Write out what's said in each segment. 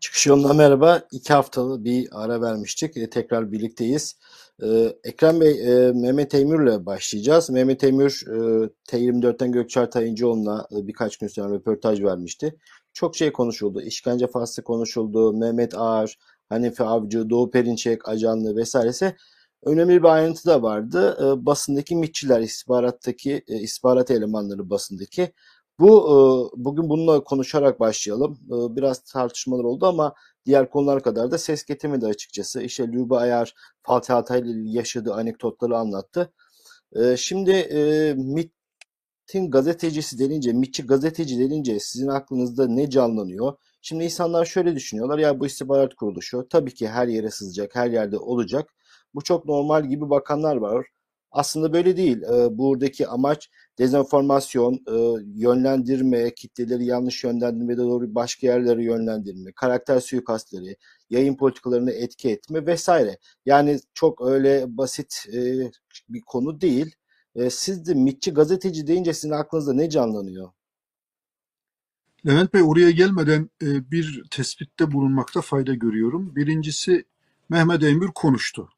Çıkış yoluna merhaba. İki haftalı bir ara vermiştik. E, tekrar birlikteyiz. E, Ekrem Bey, e, Mehmet Eymür'le başlayacağız. Mehmet Eymür, e, T24'ten Gökçer Tayıncıoğlu'na e, birkaç gün sonra röportaj vermişti. Çok şey konuşuldu. İşkence faslı konuşuldu. Mehmet Ağar, Hanife Avcı, Doğu Perinçek, ajanlığı vesairesi. Önemli bir ayrıntı da vardı. E, basındaki mitçiler, istihbarattaki, e, istihbarat elemanları basındaki bu e, bugün bununla konuşarak başlayalım. E, biraz tartışmalar oldu ama diğer konular kadar da ses getirmedi açıkçası. İşte Lübe Ayar Fatih Altaylı yaşadığı anekdotları anlattı. E, şimdi MIT'in gazetecisi denince, MIT'çi gazeteci denince sizin aklınızda ne canlanıyor? Şimdi insanlar şöyle düşünüyorlar ya bu istihbarat kuruluşu tabii ki her yere sızacak, her yerde olacak. Bu çok normal gibi bakanlar var. Aslında böyle değil. Buradaki amaç dezenformasyon, e, yönlendirme, kitleleri yanlış yönlendirme de doğru başka yerlere yönlendirme, karakter suikastleri, yayın politikalarını etki etme vesaire. Yani çok öyle basit e, bir konu değil. E, siz de mitçi gazeteci deyince sizin aklınızda ne canlanıyor? Levent Bey oraya gelmeden e, bir tespitte bulunmakta fayda görüyorum. Birincisi Mehmet Emir konuştu.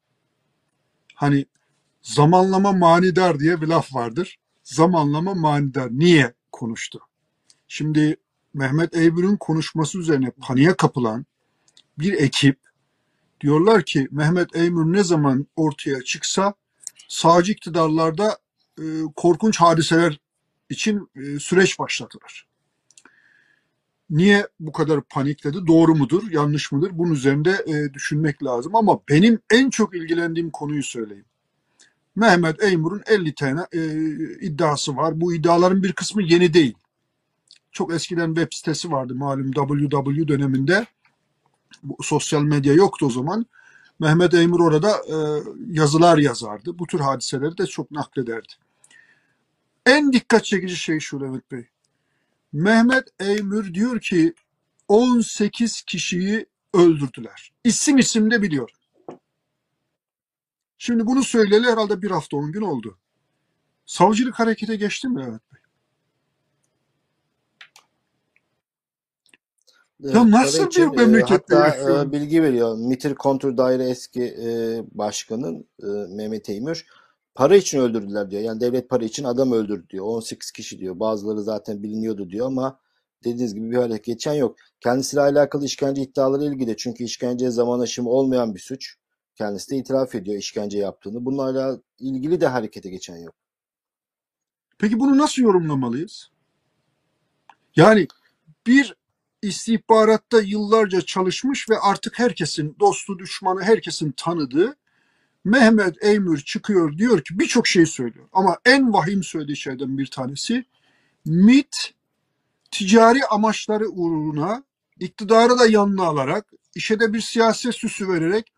Hani zamanlama manidar diye bir laf vardır zamanlama manidar. Niye konuştu? Şimdi Mehmet Eybür'ün konuşması üzerine paniğe kapılan bir ekip diyorlar ki Mehmet Eymür ne zaman ortaya çıksa sağcı iktidarlarda e, korkunç hadiseler için e, süreç başlatılır. Niye bu kadar panikledi? Doğru mudur, yanlış mıdır? Bunun üzerinde e, düşünmek lazım. Ama benim en çok ilgilendiğim konuyu söyleyeyim. Mehmet Eymur'un 50 tane e, iddiası var. Bu iddiaların bir kısmı yeni değil. Çok eskiden web sitesi vardı malum WW döneminde. Bu, sosyal medya yoktu o zaman. Mehmet Eymur orada e, yazılar yazardı. Bu tür hadiseleri de çok naklederdi. En dikkat çekici şey şu Levent Bey. Mehmet Eymür diyor ki 18 kişiyi öldürdüler. İsim isim de biliyor. Şimdi bunu söyleyeli herhalde bir hafta on gün oldu. Savcılık harekete geçti mi evet Bey? Ya nasıl için, bir memlekette hatta yaşıyor? bilgi veriyor. MİTİR Kontrol Daire eski e, başkanın e, Mehmet Eymür para için öldürdüler diyor. Yani devlet para için adam öldürdü diyor. 18 kişi diyor. Bazıları zaten biliniyordu diyor ama dediğiniz gibi bir hareket geçen yok. Kendisiyle alakalı işkence iddiaları ilgili. Çünkü işkence zaman aşımı olmayan bir suç. Kendisi de itiraf ediyor işkence yaptığını. Bunlarla ilgili de harekete geçen yok. Peki bunu nasıl yorumlamalıyız? Yani bir istihbaratta yıllarca çalışmış ve artık herkesin dostu düşmanı herkesin tanıdığı Mehmet Eymür çıkıyor diyor ki birçok şey söylüyor. Ama en vahim söylediği şeyden bir tanesi MIT ticari amaçları uğruna iktidarı da yanına alarak işe de bir siyaset süsü vererek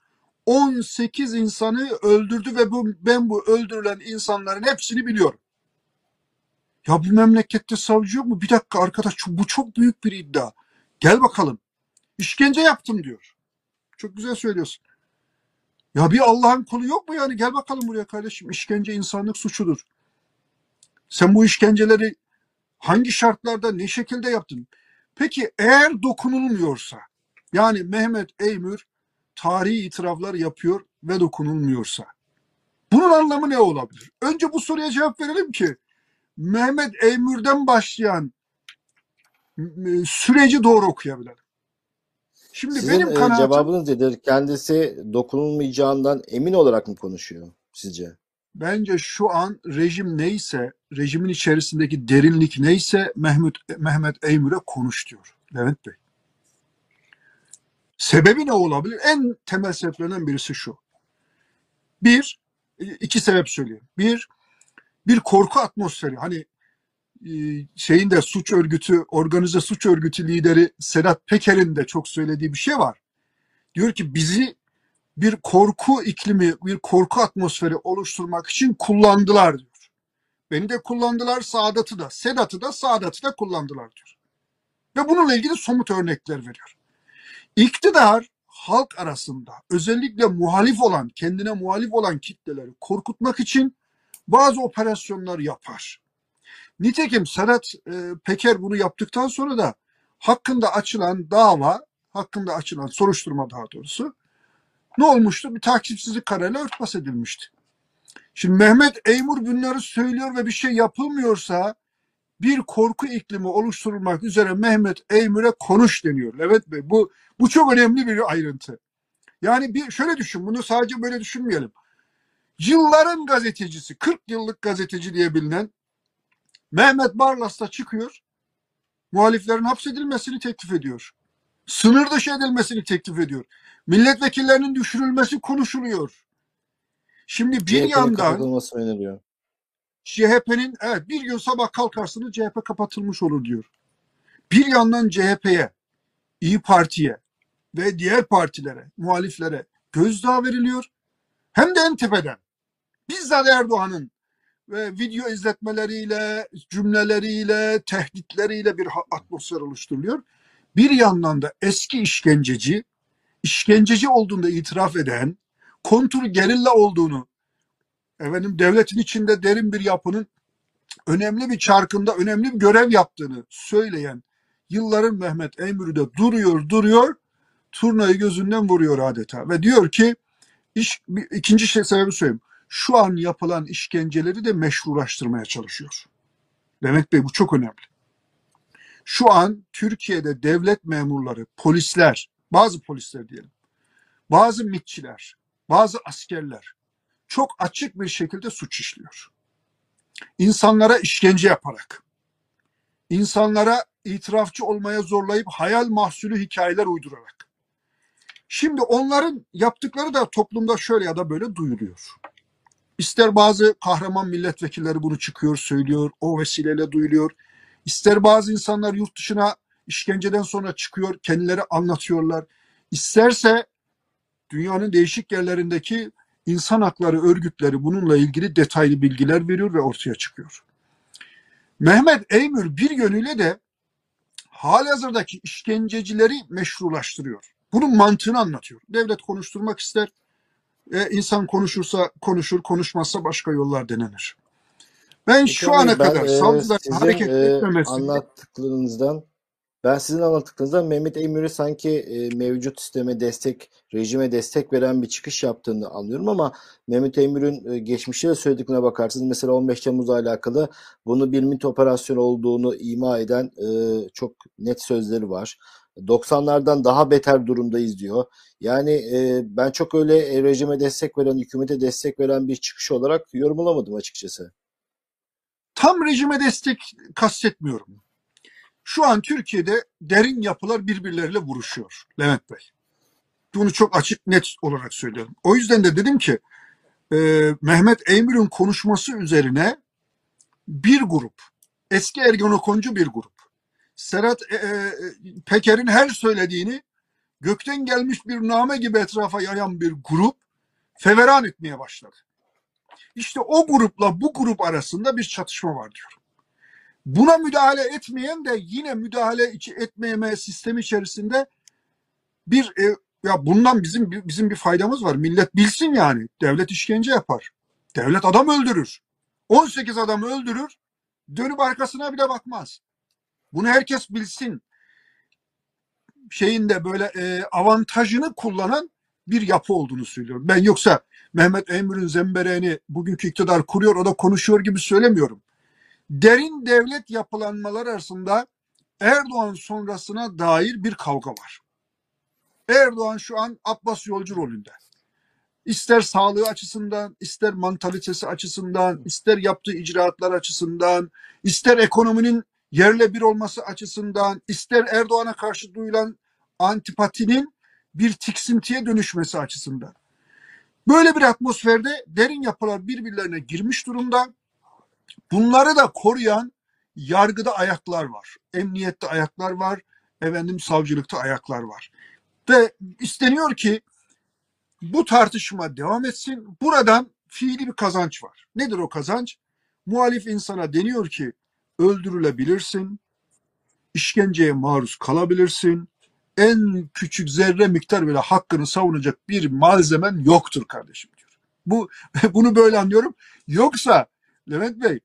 18 insanı öldürdü ve bu ben bu öldürülen insanların hepsini biliyorum. Ya bu memlekette savcı yok mu? Bir dakika arkadaş bu çok büyük bir iddia. Gel bakalım. İşkence yaptım diyor. Çok güzel söylüyorsun. Ya bir Allah'ın kulu yok mu yani? Gel bakalım buraya kardeşim. İşkence insanlık suçudur. Sen bu işkenceleri hangi şartlarda ne şekilde yaptın? Peki eğer dokunulmuyorsa yani Mehmet Eymür tarihi itiraflar yapıyor ve dokunulmuyorsa. Bunun anlamı ne olabilir? Önce bu soruya cevap verelim ki Mehmet Eymür'den başlayan süreci doğru okuyabilelim. Şimdi Sizin benim e, kanaatim, cevabınız nedir? Kendisi dokunulmayacağından emin olarak mı konuşuyor sizce? Bence şu an rejim neyse, rejimin içerisindeki derinlik neyse Mehmet Mehmet Eymür'e konuş diyor Levent Bey. Sebebi ne olabilir? En temel sebeplerinden birisi şu. Bir, iki sebep söyleyeyim. Bir, bir korku atmosferi. Hani şeyin de suç örgütü, organize suç örgütü lideri Sedat Peker'in de çok söylediği bir şey var. Diyor ki bizi bir korku iklimi, bir korku atmosferi oluşturmak için kullandılar diyor. Beni de kullandılar, Sadat'ı da, Sedat'ı da, Sadat'ı da kullandılar diyor. Ve bununla ilgili somut örnekler veriyor. İktidar halk arasında özellikle muhalif olan, kendine muhalif olan kitleleri korkutmak için bazı operasyonlar yapar. Nitekim Serhat e, Peker bunu yaptıktan sonra da hakkında açılan dava, hakkında açılan soruşturma daha doğrusu ne olmuştu? Bir takipsizlik kararıyla örtbas edilmişti. Şimdi Mehmet Eymur bunları söylüyor ve bir şey yapılmıyorsa bir korku iklimi oluşturulmak üzere Mehmet Eymür'e konuş deniyor. Levent Bey bu bu çok önemli bir ayrıntı. Yani bir şöyle düşün bunu sadece böyle düşünmeyelim. Yılların gazetecisi 40 yıllık gazeteci diye bilinen Mehmet Barlas da çıkıyor. Muhaliflerin hapsedilmesini teklif ediyor. Sınır dışı edilmesini teklif ediyor. Milletvekillerinin düşürülmesi konuşuluyor. Şimdi bir CHP'nin yandan. CHP'nin evet bir gün sabah kalkarsınız CHP kapatılmış olur diyor. Bir yandan CHP'ye, İyi Parti'ye ve diğer partilere, muhaliflere gözdağı veriliyor. Hem de en tepeden. Bizzat Erdoğan'ın ve video izletmeleriyle, cümleleriyle, tehditleriyle bir atmosfer oluşturuluyor. Bir yandan da eski işkenceci, işkenceci olduğunda itiraf eden, kontur gerilla olduğunu, efendim devletin içinde derin bir yapının önemli bir çarkında önemli bir görev yaptığını söyleyen yılların Mehmet Eymür'ü de duruyor duruyor turnayı gözünden vuruyor adeta ve diyor ki iş, ikinci şey sebebi söyleyeyim. Şu an yapılan işkenceleri de meşrulaştırmaya çalışıyor. Mehmet Bey bu çok önemli. Şu an Türkiye'de devlet memurları, polisler, bazı polisler diyelim, bazı mitçiler, bazı askerler çok açık bir şekilde suç işliyor. İnsanlara işkence yaparak, insanlara itirafçı olmaya zorlayıp hayal mahsulü hikayeler uydurarak. Şimdi onların yaptıkları da toplumda şöyle ya da böyle duyuluyor. İster bazı kahraman milletvekilleri bunu çıkıyor, söylüyor, o vesileyle duyuluyor. İster bazı insanlar yurt dışına işkenceden sonra çıkıyor, kendileri anlatıyorlar. İsterse dünyanın değişik yerlerindeki insan hakları örgütleri bununla ilgili detaylı bilgiler veriyor ve ortaya çıkıyor. Mehmet Eymür bir yönüyle de halihazırdaki işkencecileri meşrulaştırıyor. Bunun mantığını anlatıyor. Devlet konuşturmak ister, e, insan konuşursa konuşur, konuşmazsa başka yollar denenir. Ben şu Ekrem Bey, ana ben kadar e, savcıların sizin hareket e, etmemesini anlattıklarınızdan ben sizin anlattıklarınızdan Mehmet Eymür'e sanki e, mevcut sisteme destek, rejime destek veren bir çıkış yaptığını anlıyorum ama Mehmet Eymür'ün e, geçmişte de söylediklerine bakarsanız mesela 15 Temmuz'la alakalı bunu bir MİT operasyonu olduğunu ima eden e, çok net sözleri var. 90'lardan daha beter durumdayız diyor. Yani e, ben çok öyle e, rejime destek veren, hükümete destek veren bir çıkış olarak yorumlamadım açıkçası. tam rejime destek kastetmiyorum. Şu an Türkiye'de derin yapılar birbirleriyle vuruşuyor Levent Bey. Bunu çok açık net olarak söylüyorum. O yüzden de dedim ki e, Mehmet Eymür'ün konuşması üzerine bir grup, eski Ergenekoncu bir grup, Serhat e, e, Peker'in her söylediğini gökten gelmiş bir name gibi etrafa yayan bir grup feveran etmeye başladı. İşte o grupla bu grup arasında bir çatışma var diyor. Buna müdahale etmeyen de yine müdahale etmeyeme sistemi içerisinde bir e, ya bundan bizim bizim bir faydamız var. Millet bilsin yani. Devlet işkence yapar. Devlet adam öldürür. 18 adam öldürür. Dönüp arkasına bile bakmaz. Bunu herkes bilsin. Şeyinde böyle e, avantajını kullanan bir yapı olduğunu söylüyorum. Ben yoksa Mehmet Eymür'ün zembereğini bugünkü iktidar kuruyor o da konuşuyor gibi söylemiyorum. Derin devlet yapılanmalar arasında Erdoğan sonrasına dair bir kavga var. Erdoğan şu an Abbas Yolcu rolünde. İster sağlığı açısından, ister mantalitesi açısından, ister yaptığı icraatlar açısından, ister ekonominin yerle bir olması açısından, ister Erdoğan'a karşı duyulan antipatinin bir tiksintiye dönüşmesi açısından. Böyle bir atmosferde derin yapılar birbirlerine girmiş durumda. Bunları da koruyan yargıda ayaklar var. Emniyette ayaklar var. Efendim savcılıkta ayaklar var. Ve isteniyor ki bu tartışma devam etsin. Buradan fiili bir kazanç var. Nedir o kazanç? Muhalif insana deniyor ki öldürülebilirsin, işkenceye maruz kalabilirsin, en küçük zerre miktar bile hakkını savunacak bir malzemen yoktur kardeşim diyor. Bu bunu böyle anlıyorum. Yoksa Levent Bey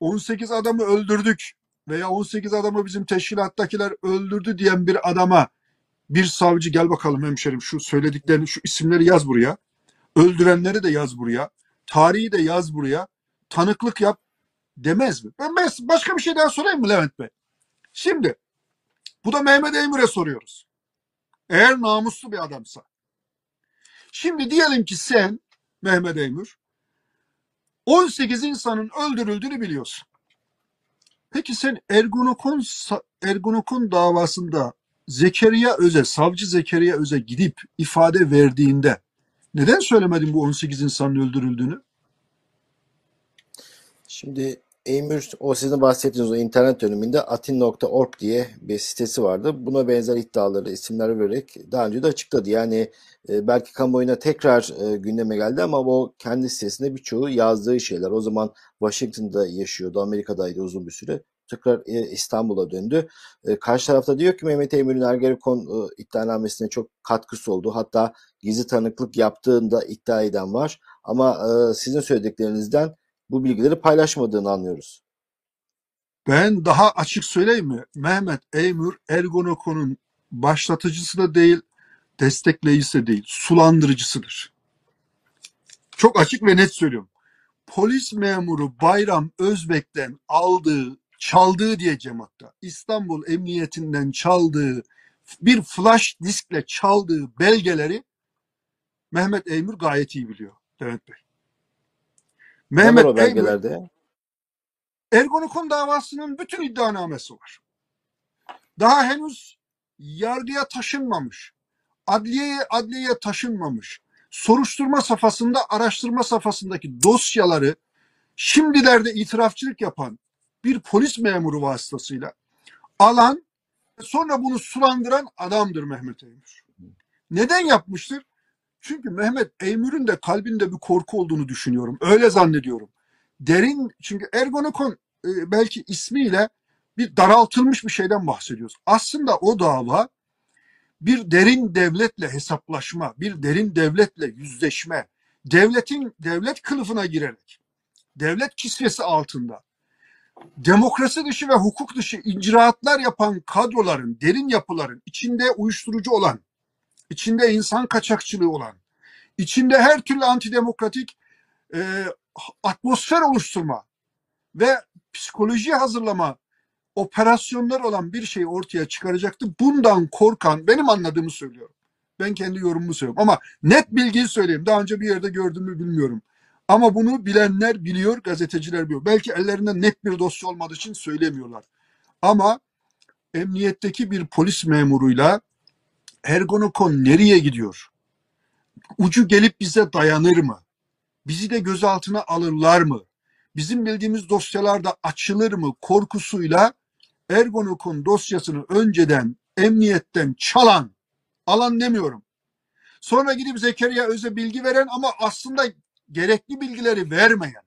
18 adamı öldürdük veya 18 adamı bizim teşkilattakiler öldürdü diyen bir adama bir savcı gel bakalım hemşerim şu söylediklerini şu isimleri yaz buraya. Öldürenleri de yaz buraya. Tarihi de yaz buraya. Tanıklık yap demez mi? Ben ben başka bir şey daha sorayım mı Levent Bey? Şimdi bu da Mehmet Eymür'e soruyoruz. Eğer namuslu bir adamsa. Şimdi diyelim ki sen Mehmet Eymür 18 insanın öldürüldüğünü biliyorsun. Peki sen Ergunokon Ergunokon davasında Zekeriya Öze, savcı Zekeriya Öze gidip ifade verdiğinde neden söylemedin bu 18 insanın öldürüldüğünü? Şimdi Eymür o sizin bahsettiğiniz o internet döneminde atin.org diye bir sitesi vardı. Buna benzer iddiaları isimler vererek daha önce de açıkladı. Yani e, belki kamuoyuna tekrar e, gündeme geldi ama o kendi sitesinde birçoğu yazdığı şeyler. O zaman Washington'da yaşıyordu, Amerika'daydı uzun bir süre. Tekrar e, İstanbul'a döndü. E, karşı tarafta diyor ki Mehmet Eymür'ün Ergenekon e, iddianamesine çok katkısı oldu. Hatta gizli tanıklık yaptığında iddia eden var. Ama e, sizin söylediklerinizden bu bilgileri paylaşmadığını anlıyoruz. Ben daha açık söyleyeyim mi? Mehmet Eymür Ergonokon'un başlatıcısı da değil, destekleyicisi de değil, sulandırıcısıdır. Çok açık ve net söylüyorum. Polis memuru Bayram Özbek'ten aldığı, çaldığı diyeceğim hatta. İstanbul Emniyetinden çaldığı, bir flash diskle çaldığı belgeleri Mehmet Eymür gayet iyi biliyor Levent Bey. Mehmet o belgelerde? Ergonokon davasının bütün iddianamesi var. Daha henüz yargıya taşınmamış. Adliyeye adliyeye taşınmamış. Soruşturma safhasında, araştırma safhasındaki dosyaları şimdilerde itirafçılık yapan bir polis memuru vasıtasıyla alan sonra bunu sulandıran adamdır Mehmet Eymür. Neden yapmıştır? Çünkü Mehmet Eymür'ün de kalbinde bir korku olduğunu düşünüyorum. Öyle zannediyorum. Derin çünkü Ergonokon e, belki ismiyle bir daraltılmış bir şeyden bahsediyoruz. Aslında o dava bir derin devletle hesaplaşma, bir derin devletle yüzleşme, devletin devlet kılıfına girerek, devlet kisvesi altında demokrasi dışı ve hukuk dışı icraatlar yapan kadroların, derin yapıların içinde uyuşturucu olan, içinde insan kaçakçılığı olan, içinde her türlü antidemokratik e, atmosfer oluşturma ve psikoloji hazırlama operasyonlar olan bir şeyi ortaya çıkaracaktı. Bundan korkan benim anladığımı söylüyorum. Ben kendi yorumumu söylüyorum. Ama net bilgiyi söyleyeyim. Daha önce bir yerde gördüğümü bilmiyorum. Ama bunu bilenler biliyor, gazeteciler biliyor. Belki ellerinde net bir dosya olmadığı için söylemiyorlar. Ama emniyetteki bir polis memuruyla Ergonokon nereye gidiyor? Ucu gelip bize dayanır mı? Bizi de gözaltına alırlar mı? Bizim bildiğimiz dosyalarda açılır mı korkusuyla Ergonokon dosyasını önceden emniyetten çalan, alan demiyorum. Sonra gidip Zekeriya Öz'e bilgi veren ama aslında gerekli bilgileri vermeyen.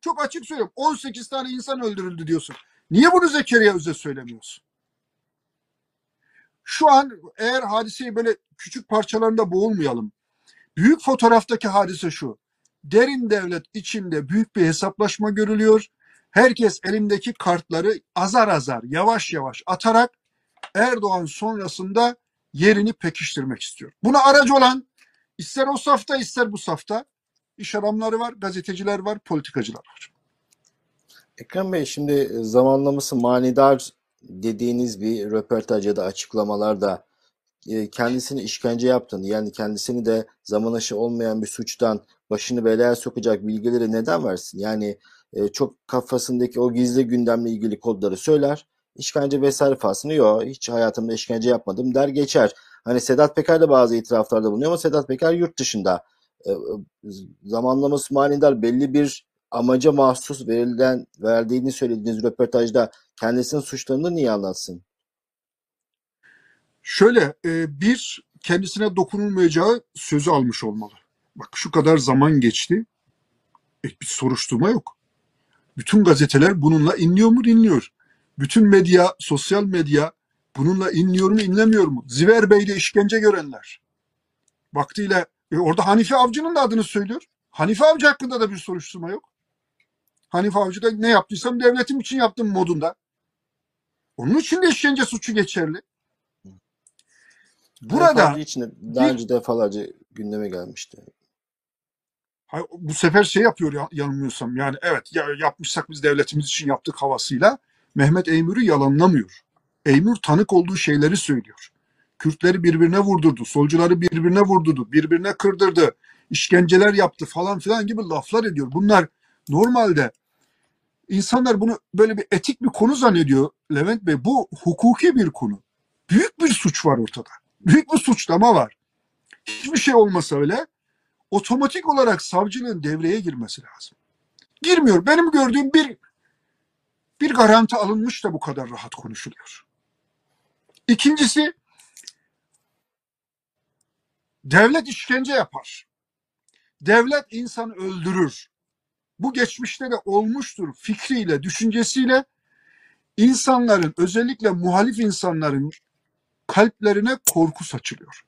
Çok açık söylüyorum. 18 tane insan öldürüldü diyorsun. Niye bunu Zekeriya Öz'e söylemiyorsun? Şu an eğer hadiseyi böyle küçük parçalarında boğulmayalım. Büyük fotoğraftaki hadise şu. Derin devlet içinde büyük bir hesaplaşma görülüyor. Herkes elindeki kartları azar azar, yavaş yavaş atarak Erdoğan sonrasında yerini pekiştirmek istiyor. Buna aracı olan ister o safta ister bu safta iş adamları var, gazeteciler var, politikacılar var. Ekrem Bey şimdi zamanlaması manidar dediğiniz bir röportaj ya da açıklamalarda e, kendisini işkence yaptığını yani kendisini de zaman aşı olmayan bir suçtan başını belaya sokacak bilgileri neden versin? Yani e, çok kafasındaki o gizli gündemle ilgili kodları söyler. İşkence vesaire fasını yok. Hiç hayatımda işkence yapmadım der geçer. Hani Sedat Peker de bazı itiraflarda bulunuyor ama Sedat Peker yurt dışında. E, zamanlaması manidar belli bir amaca mahsus verilen verdiğini söylediğiniz röportajda kendisinin suçlarını niye anlatsın? Şöyle e, bir kendisine dokunulmayacağı sözü almış olmalı. Bak şu kadar zaman geçti. E, bir soruşturma yok. Bütün gazeteler bununla inliyor mu? İnliyor. Bütün medya, sosyal medya bununla inliyor mu? inlemiyor mu? Ziver Bey'de işkence görenler. Vaktiyle e, orada Hanife Avcı'nın da adını söylüyor. Hanife Avcı hakkında da bir soruşturma yok. Hanife Avcı'da ne yaptıysam devletim için yaptım modunda. Onun için de işkence suçu geçerli. Burada için daha önce defalarca gündeme gelmişti. Hayır, bu sefer şey yapıyor ya, yanılmıyorsam yani evet ya, yapmışsak biz devletimiz için yaptık havasıyla Mehmet Eymür'ü yalanlamıyor. Eymür tanık olduğu şeyleri söylüyor. Kürtleri birbirine vurdurdu, solcuları birbirine vurdurdu, birbirine kırdırdı, işkenceler yaptı falan filan gibi laflar ediyor. Bunlar normalde insanlar bunu böyle bir etik bir konu zannediyor Levent Bey. Bu hukuki bir konu. Büyük bir suç var ortada. Büyük bir suçlama var. Hiçbir şey olmasa öyle otomatik olarak savcılığın devreye girmesi lazım. Girmiyor. Benim gördüğüm bir bir garanti alınmış da bu kadar rahat konuşuluyor. İkincisi devlet işkence yapar. Devlet insanı öldürür. Bu geçmişte de olmuştur fikriyle, düşüncesiyle insanların özellikle muhalif insanların kalplerine korku saçılıyor.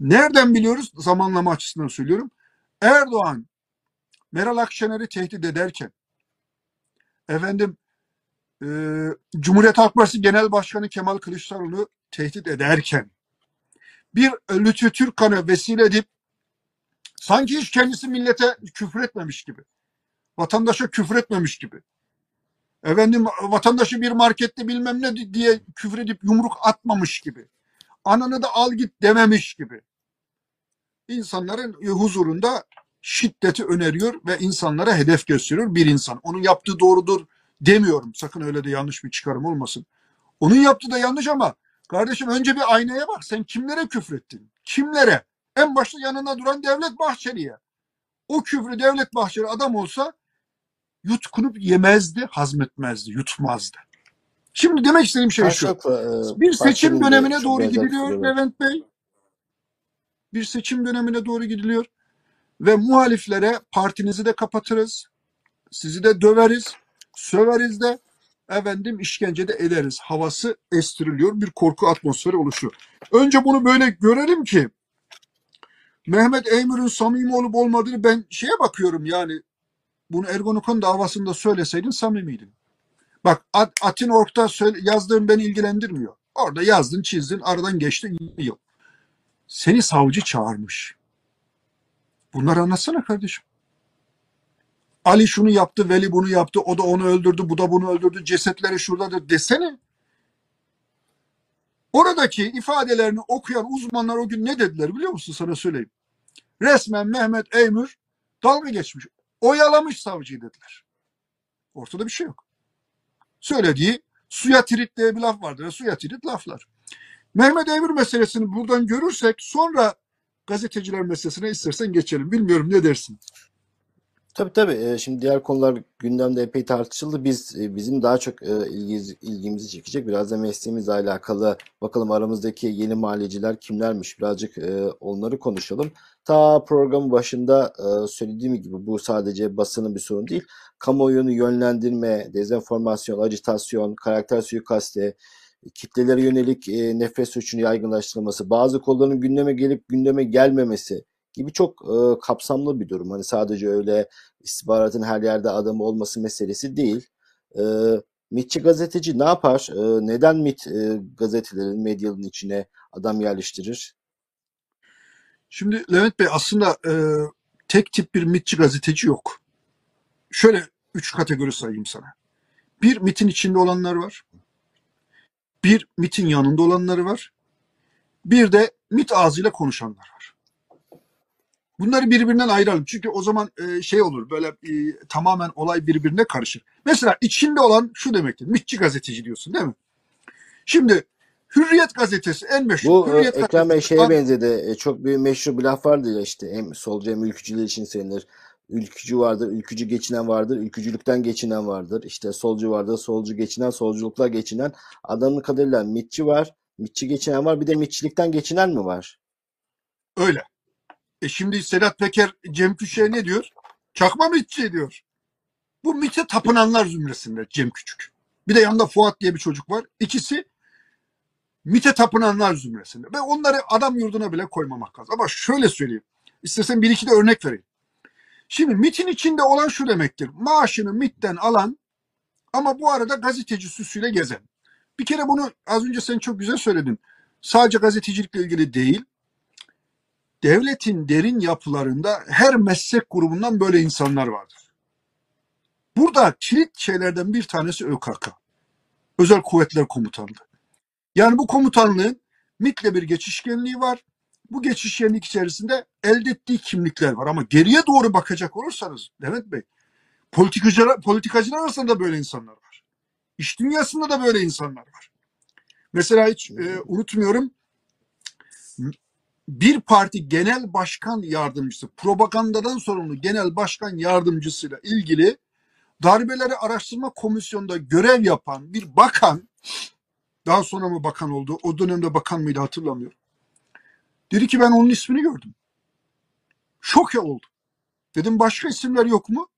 Nereden biliyoruz? Zamanlama açısından söylüyorum. Erdoğan Meral Akşener'i tehdit ederken efendim e, Cumhuriyet Halk Partisi Genel Başkanı Kemal Kılıçdaroğlu tehdit ederken bir Lütfü Türkkan'ı vesile edip sanki hiç kendisi millete küfür etmemiş gibi vatandaşa küfür etmemiş gibi efendim vatandaşı bir markette bilmem ne diye küfür edip yumruk atmamış gibi ananı da al git dememiş gibi insanların huzurunda şiddeti öneriyor ve insanlara hedef gösteriyor bir insan. Onun yaptığı doğrudur demiyorum. Sakın öyle de yanlış bir çıkarım olmasın. Onun yaptığı da yanlış ama kardeşim önce bir aynaya bak. Sen kimlere küfrettin? Kimlere? En başta yanında duran Devlet Bahçeli'ye. O küfrü Devlet Bahçeli adam olsa yutkunup yemezdi, hazmetmezdi, yutmazdı. Şimdi demek istediğim şey şu. E, Bir seçim dönemine çok doğru gidiliyor. Levent Bey. Bir seçim dönemine doğru gidiliyor. Ve muhaliflere partinizi de kapatırız. Sizi de döveriz. Söveriz de efendim işkence de ederiz. Havası estiriliyor. Bir korku atmosferi oluşuyor. Önce bunu böyle görelim ki Mehmet Eymür'ün samimi olup olmadığını ben şeye bakıyorum yani bunu Ergonokon davasında söyleseydin samimiydin. Bak At- Atin yazdığın beni ilgilendirmiyor. Orada yazdın çizdin aradan geçti 20 yıl. Seni savcı çağırmış. Bunları anlatsana kardeşim. Ali şunu yaptı, Veli bunu yaptı, o da onu öldürdü, bu da bunu öldürdü, cesetleri şuradadır desene. Oradaki ifadelerini okuyan uzmanlar o gün ne dediler biliyor musun sana söyleyeyim. Resmen Mehmet Eymür dalga geçmiş. Oyalamış savcıyı dediler. Ortada bir şey yok. Söylediği suya tirit diye bir laf vardır. Suya tirit laflar. Mehmet Eymür meselesini buradan görürsek sonra gazeteciler meselesine istersen geçelim. Bilmiyorum ne dersin? Tabii tabii. E, Şimdi diğer konular gündemde epey tartışıldı. Biz e, bizim daha çok e, ilgi, ilgimizi çekecek. Biraz da mesleğimizle alakalı bakalım aramızdaki yeni mahalleciler kimlermiş? Birazcık e, onları konuşalım. Ta programın başında söylediğim gibi bu sadece basının bir sorun değil. Kamuoyunu yönlendirme, dezenformasyon, ajitasyon, karakter suikasti, kitlelere yönelik e, nefret suçunu yaygınlaştırılması, bazı kolların gündeme gelip gündeme gelmemesi gibi çok e, kapsamlı bir durum. Hani sadece öyle istihbaratın her yerde adam olması meselesi değil. E, MİTçi gazeteci ne yapar? E, neden MİT e, gazetelerin, medyanın içine adam yerleştirir? Şimdi Levent Bey aslında e, tek tip bir MİTçi gazeteci yok. Şöyle üç kategori sayayım sana. Bir MİT'in içinde olanlar var. Bir MİT'in yanında olanları var. Bir de MİT ağzıyla konuşanlar var. Bunları birbirinden ayıralım. Çünkü o zaman e, şey olur böyle e, tamamen olay birbirine karışır. Mesela içinde olan şu demektir. MİTçi gazeteci diyorsun değil mi? Şimdi Hürriyet gazetesi en meşhur. Bu e, Hürriyet Ekrem Bey şeye benzedi. E, çok bir meşhur bir laf vardı ya işte hem solcu hem ülkücüler için sayılır. Ülkücü vardır, ülkücü geçinen vardır, ülkücülükten geçinen vardır. İşte solcu vardır, solcu geçinen, solculukla geçinen. Adamın kadarıyla mitçi var, mitçi geçinen var, bir de mitçilikten geçinen mi var? Öyle. E şimdi Sedat Peker Cem Küçük'e ne diyor? Çakma MİTçi diyor. Bu MİT'e tapınanlar zümresinde Cem Küçük. Bir de yanında Fuat diye bir çocuk var. İkisi MİT'e tapınanlar zümresinde. Ve onları adam yurduna bile koymamak lazım. Ama şöyle söyleyeyim. İstersen bir iki de örnek vereyim. Şimdi MIT'in içinde olan şu demektir. Maaşını MIT'ten alan ama bu arada gazeteci süsüyle gezen. Bir kere bunu az önce sen çok güzel söyledin. Sadece gazetecilikle ilgili değil. Devletin derin yapılarında her meslek grubundan böyle insanlar vardır. Burada kilit şeylerden bir tanesi ÖKK. Özel Kuvvetler Komutanlığı. Yani bu komutanlığın MIT'le bir geçişkenliği var. Bu geçişkenlik içerisinde elde ettiği kimlikler var. Ama geriye doğru bakacak olursanız Demet Bey, politikacılar, politikacılar arasında da böyle insanlar var. İş dünyasında da böyle insanlar var. Mesela hiç e, unutmuyorum bir parti genel başkan yardımcısı, propagandadan sorumlu genel başkan yardımcısıyla ilgili darbeleri araştırma komisyonunda görev yapan bir bakan, daha sonra mı bakan oldu, o dönemde bakan mıydı hatırlamıyorum. Dedi ki ben onun ismini gördüm. Şoke oldum. Dedim başka isimler yok mu?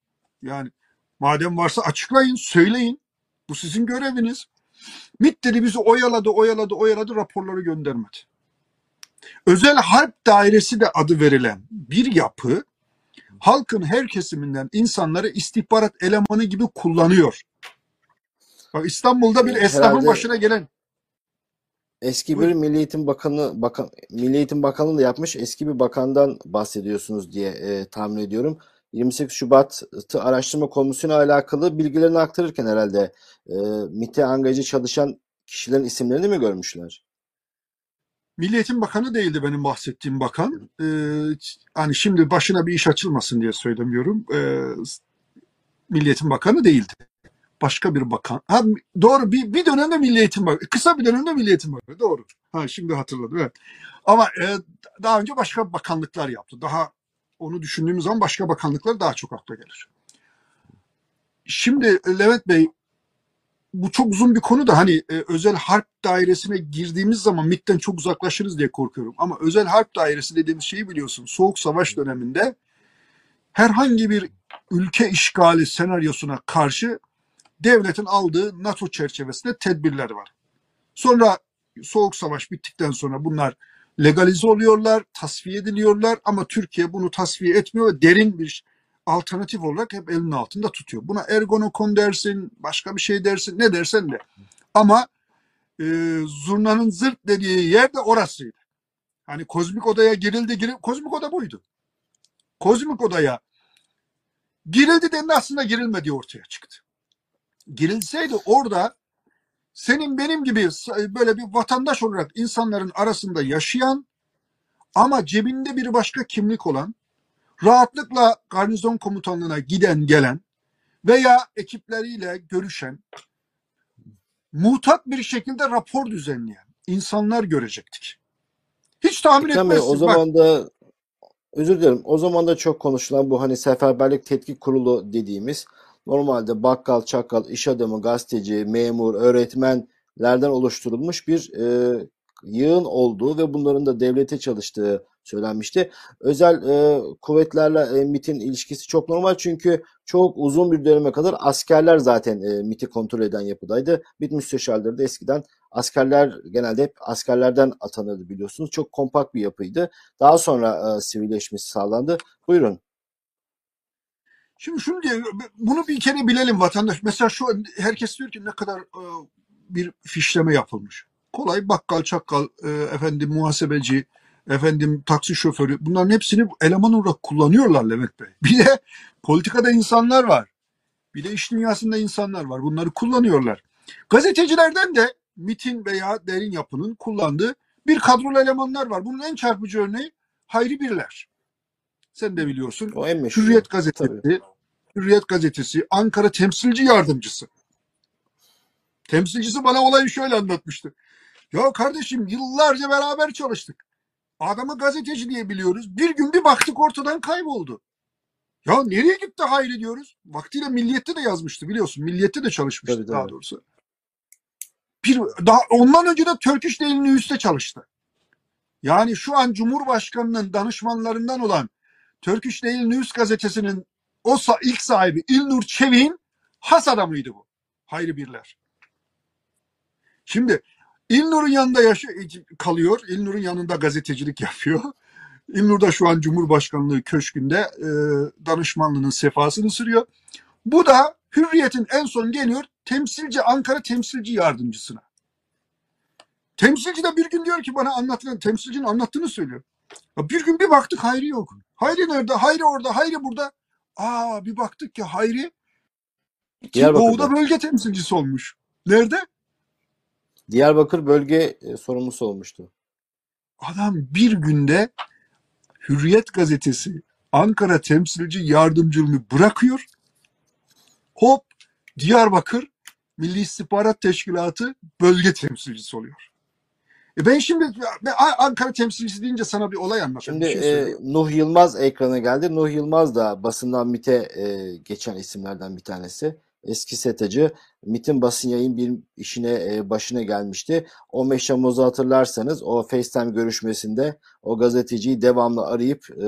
Yani madem varsa açıklayın, söyleyin. Bu sizin göreviniz. MIT dedi bizi oyaladı, oyaladı, oyaladı raporları göndermedi. Özel Harp Dairesi de adı verilen bir yapı halkın her kesiminden insanları istihbarat elemanı gibi kullanıyor. Bak İstanbul'da bir esnafın Herhalde başına gelen eski bir. Milli Eğitim Bakanı bakan Milli Eğitim Bakanlığı da yapmış eski bir bakandan bahsediyorsunuz diye e, tahmin ediyorum. 28 Şubat'ı araştırma komisyonu alakalı bilgilerini aktarırken herhalde e, MİT'e angajı çalışan kişilerin isimlerini mi görmüşler? Milli Eğitim Bakanı değildi benim bahsettiğim bakan. Ee, hani şimdi başına bir iş açılmasın diye söylemiyorum. Ee, Milli Eğitim Bakanı değildi. Başka bir bakan. Ha, doğru bir, bir dönemde Milli Eğitim Bakanı. Kısa bir dönemde Milli Eğitim Bakanı. Doğru. Ha, şimdi hatırladım. Evet. Ama e, daha önce başka bakanlıklar yaptı. Daha onu düşündüğümüz zaman başka bakanlıklar daha çok akla gelir. Şimdi e, Levent Bey bu çok uzun bir konu da hani e, özel harp dairesine girdiğimiz zaman MIT'ten çok uzaklaşırız diye korkuyorum. Ama özel harp dairesi dediğimiz şeyi biliyorsun. Soğuk savaş döneminde herhangi bir ülke işgali senaryosuna karşı devletin aldığı NATO çerçevesinde tedbirler var. Sonra soğuk savaş bittikten sonra bunlar legalize oluyorlar, tasfiye ediliyorlar ama Türkiye bunu tasfiye etmiyor ve derin bir alternatif olarak hep elinin altında tutuyor. Buna ergonokon dersin, başka bir şey dersin, ne dersen de. Ama e, zurnanın zırt dediği yer de orasıydı. Hani kozmik odaya girildi, girildi. Kozmik oda buydu. Kozmik odaya girildi dendi aslında girilmediği ortaya çıktı. Girilseydi orada senin benim gibi böyle bir vatandaş olarak insanların arasında yaşayan ama cebinde bir başka kimlik olan rahatlıkla garnizon komutanlığına giden gelen veya ekipleriyle görüşen mutat bir şekilde rapor düzenleyen insanlar görecektik. Hiç tahmin o etmezsin. Bak, zaman da özür dilerim. O zaman da çok konuşulan bu hani seferberlik tetkik kurulu dediğimiz normalde bakkal, çakal, iş adamı, gazeteci, memur, öğretmenlerden oluşturulmuş bir e, yığın olduğu ve bunların da devlete çalıştığı söylenmişti. Özel e, kuvvetlerle e, MIT'in ilişkisi çok normal çünkü çok uzun bir döneme kadar askerler zaten e, MIT'i kontrol eden yapıdaydı. MIT müsteşarları da eskiden askerler genelde hep askerlerden atanırdı biliyorsunuz. Çok kompakt bir yapıydı. Daha sonra e, sivilleşmesi sağlandı. Buyurun. Şimdi şunu diye bunu bir kere bilelim vatandaş. Mesela şu herkes diyor ki ne kadar e, bir fişleme yapılmış. Kolay bakkal, çakkal, e, efendim muhasebeci, efendim taksi şoförü bunların hepsini eleman olarak kullanıyorlar Levent Bey. Bir de politikada insanlar var. Bir de iş dünyasında insanlar var. Bunları kullanıyorlar. Gazetecilerden de MIT'in veya derin yapının kullandığı bir kadrolu elemanlar var. Bunun en çarpıcı örneği Hayri Birler. Sen de biliyorsun. O en meşhur. Hürriyet gazetesi, Tabii. Hürriyet gazetesi, Ankara temsilci yardımcısı. Temsilcisi bana olayı şöyle anlatmıştı. Ya kardeşim yıllarca beraber çalıştık. Adamı gazeteci diye biliyoruz. Bir gün bir baktık ortadan kayboldu. Ya nereye gitti Hayri diyoruz. Vaktiyle Milliyet'te de yazmıştı biliyorsun. Milliyet'te de çalışmıştı Tabii, daha tabii. doğrusu. Bir, daha ondan önce de Turkish Daily News'te çalıştı. Yani şu an Cumhurbaşkanı'nın danışmanlarından olan Turkish Daily News gazetesinin o ilk sahibi İlnur Çevik'in has adamıydı bu. Hayri Birler. Şimdi İlnur'un yanında yaşa- kalıyor. İlnur'un yanında gazetecilik yapıyor. İlnur'da şu an Cumhurbaşkanlığı Köşkü'nde e, danışmanlığının sefasını sürüyor. Bu da Hürriyet'in en son geliyor temsilci Ankara temsilci yardımcısına. Temsilci de bir gün diyor ki bana anlatılan temsilcinin anlattığını söylüyor. Ya bir gün bir baktık Hayri yok. Hayri nerede? Hayri orada, Hayri burada. Aa bir baktık ki Hayri. Doğu'da bölge temsilcisi olmuş. Nerede? Diyarbakır bölge e, sorumlusu olmuştu. Adam bir günde Hürriyet gazetesi Ankara temsilci yardımcılığını bırakıyor. Hop Diyarbakır Milli İstihbarat Teşkilatı bölge temsilcisi oluyor. E ben şimdi ben Ankara temsilcisi deyince sana bir olay anlatayım. Şimdi şey e. Nuh Yılmaz ekrana geldi. Nuh Yılmaz da basından MIT'e e, geçen isimlerden bir tanesi. Eski SETA'cı. MIT'in basın yayın bir işine e, başına gelmişti. 15 Temmuz'u hatırlarsanız o FaceTime görüşmesinde o gazeteciyi devamlı arayıp e,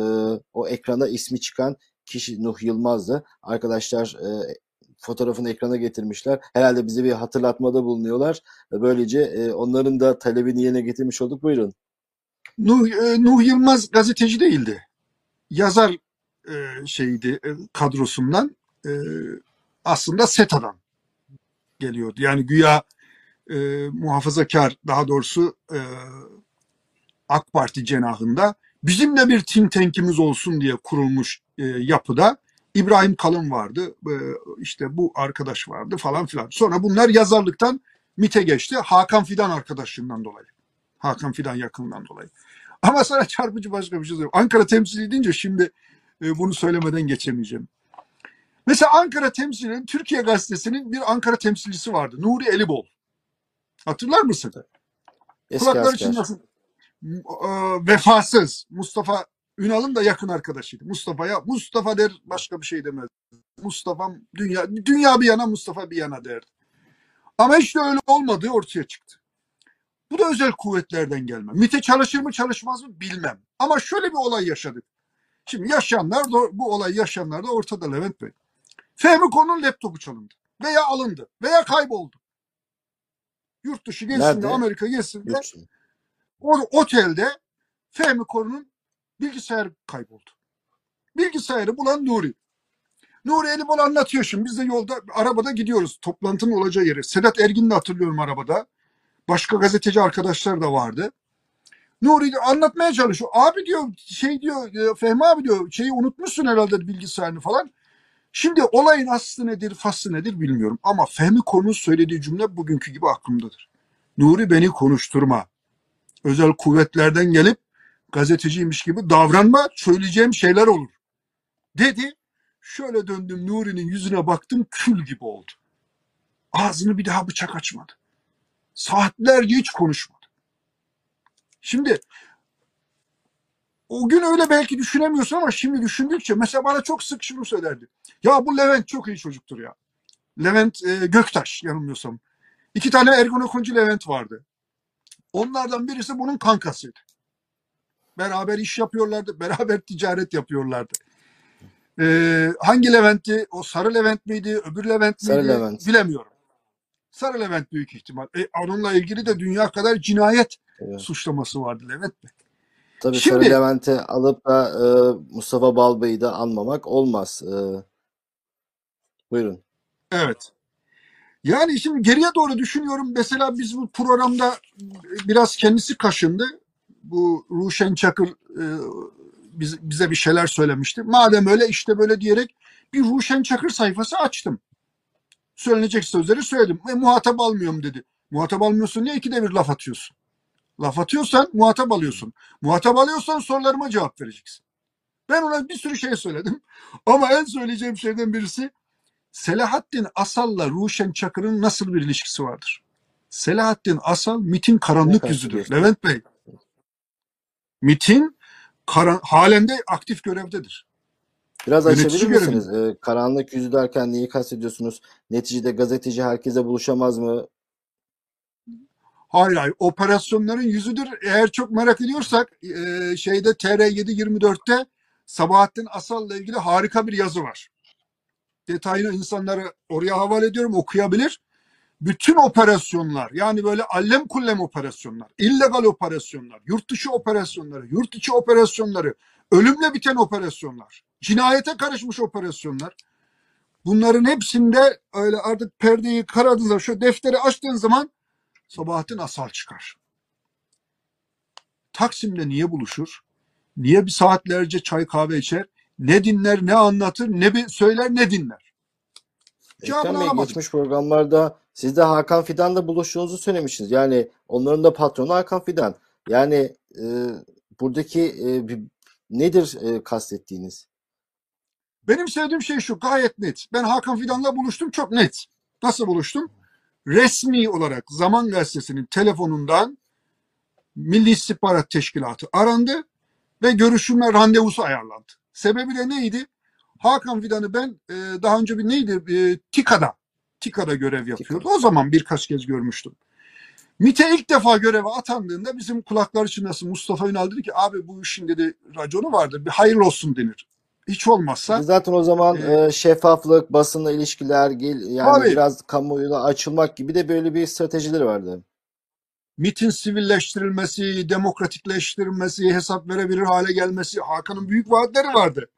o ekrana ismi çıkan kişi Nuh Yılmaz'dı. Arkadaşlar e, fotoğrafını ekrana getirmişler. Herhalde bize bir hatırlatmada bulunuyorlar. Böylece e, onların da talebini yerine getirmiş olduk. Buyurun. Nuh, e, Nuh Yılmaz gazeteci değildi. Yazar e, şeydi e, kadrosundan e, aslında SETA'dan geliyordu. Yani güya e, muhafazakar daha doğrusu e, AK Parti cenahında bizim de bir think tank'imiz olsun diye kurulmuş e, yapıda İbrahim Kalın vardı, e, işte bu arkadaş vardı falan filan. Sonra bunlar yazarlıktan MIT'e geçti. Hakan Fidan arkadaşlığından dolayı. Hakan Fidan yakınından dolayı. Ama sana çarpıcı başka bir şey söyleyeyim. Ankara temsili deyince şimdi e, bunu söylemeden geçemeyeceğim. Mesela Ankara temsilinin Türkiye gazetesinin bir Ankara temsilcisi vardı. Nuri Elibol. Hatırlar mısın? Eski Kulakları asker. çınlasın. E, vefasız. Mustafa Ünal'ın da yakın arkadaşıydı. Mustafa'ya Mustafa der başka bir şey demez. Mustafa'm dünya dünya bir yana Mustafa bir yana derdi. Ama işte öyle olmadığı ortaya çıktı. Bu da özel kuvvetlerden gelme. MIT'e çalışır mı çalışmaz mı bilmem. Ama şöyle bir olay yaşadık. Şimdi yaşayanlar da bu olay yaşayanlar da ortada Levent Bey. Fehmi Konu'nun laptopu çalındı. Veya alındı. Veya kayboldu. Yurt dışı gezisinde, Nerede? Amerika Yurt dışı. o otelde Fehmi Konu'nun bilgisayar kayboldu. Bilgisayarı bulan Nuri. Nuri Elibol anlatıyor şimdi. Biz de yolda arabada gidiyoruz. Toplantının olacağı yere. Sedat Ergin'i de hatırlıyorum arabada. Başka gazeteci arkadaşlar da vardı. Nuri de anlatmaya çalışıyor. Abi diyor şey diyor e, Fehmi abi diyor şeyi unutmuşsun herhalde bilgisayarını falan. Şimdi olayın aslı nedir faslı nedir bilmiyorum. Ama Fehmi konu söylediği cümle bugünkü gibi aklımdadır. Nuri beni konuşturma. Özel kuvvetlerden gelip gazeteciymiş gibi davranma söyleyeceğim şeyler olur. Dedi. Şöyle döndüm Nuri'nin yüzüne baktım kül gibi oldu. Ağzını bir daha bıçak açmadı. Saatlerce hiç konuşmadı. Şimdi o gün öyle belki düşünemiyorsun ama şimdi düşündükçe mesela bana çok sık şunu söylerdi. Ya bu Levent çok iyi çocuktur ya. Levent e, Göktaş yanılmıyorsam. İki tane Ergonokoncu Levent vardı. Onlardan birisi bunun kankasıydı. Beraber iş yapıyorlardı, beraber ticaret yapıyorlardı. Ee, hangi Levent'ti? O Sarı Levent miydi? Öbür Levent miydi? Sarı Levent. Bilemiyorum. Sarı Levent büyük ihtimal. E, onunla ilgili de dünya kadar cinayet Evet. suçlaması vardı Levent Bey. Tabii Şimdi- Sarı Levent'i alıp da e, Mustafa Balbay'ı da anmamak olmaz. E, buyurun. Evet. Yani şimdi geriye doğru düşünüyorum. Mesela biz bu programda biraz kendisi kaşındı. Bu Ruşen Çakır e, biz- bize bir şeyler söylemişti. Madem öyle işte böyle diyerek bir Ruşen Çakır sayfası açtım. Söylenecek sözleri söyledim. Ve muhatap almıyorum dedi. Muhatap almıyorsun niye ikide bir laf atıyorsun? Laf atıyorsan muhatap alıyorsun. Muhatap alıyorsan sorularıma cevap vereceksin. Ben ona bir sürü şey söyledim. Ama en söyleyeceğim şeyden birisi Selahattin Asal'la Ruşen Çakır'ın nasıl bir ilişkisi vardır? Selahattin Asal MIT'in karanlık yüzüdür. Levent Bey. MIT'in karan halen de aktif görevdedir. Biraz Yönetici açabilir misiniz? E, karanlık yüzü derken neyi kastediyorsunuz? Neticede gazeteci herkese buluşamaz mı? Hayır hayır operasyonların yüzüdür. Eğer çok merak ediyorsak e, şeyde TR724'te Sabahattin Asal'la ilgili harika bir yazı var. Detayını insanlara oraya havale ediyorum okuyabilir. bütün operasyonlar yani böyle allem kullem operasyonlar, illegal operasyonlar, yurt dışı operasyonları, yurt içi operasyonları, ölümle biten operasyonlar, cinayete karışmış operasyonlar. Bunların hepsinde öyle artık perdeyi karadığınızda şu defteri açtığın zaman Sabahattin Asal çıkar. Taksim'de niye buluşur? Niye bir saatlerce çay kahve içer? Ne dinler, ne anlatır, ne bir söyler, ne dinler? Cevabını Ekrem Bey geçmiş programlarda siz de Hakan Fidan'la buluştuğunuzu söylemiştiniz. Yani onların da patronu Hakan Fidan. Yani e, buradaki e, bir, nedir e, kastettiğiniz? Benim söylediğim şey şu gayet net. Ben Hakan Fidan'la buluştum çok net. Nasıl buluştum? Resmi olarak Zaman Gazetesi'nin telefonundan Milli İstihbarat Teşkilatı arandı ve görüşme randevusu ayarlandı. Sebebi de neydi? Hakan Fidan'ı ben e, daha önce bir neydi? E, TİKA'da. TİKA'da görev yapıyordu. O zaman birkaç kez görmüştüm. MİT'e ilk defa göreve atandığında bizim kulaklar çınlasın Mustafa Ünal dedi ki abi bu işin dedi raconu vardır bir hayırlı olsun denir. Hiç olmazsa Zaten o zaman e, e, şeffaflık, basınla ilişkiler, yani tabii biraz kamuoyuna açılmak gibi de böyle bir stratejileri vardı. MİT'in sivilleştirilmesi, demokratikleştirilmesi, hesap verebilir hale gelmesi, Hakan'ın büyük vaatleri vardı.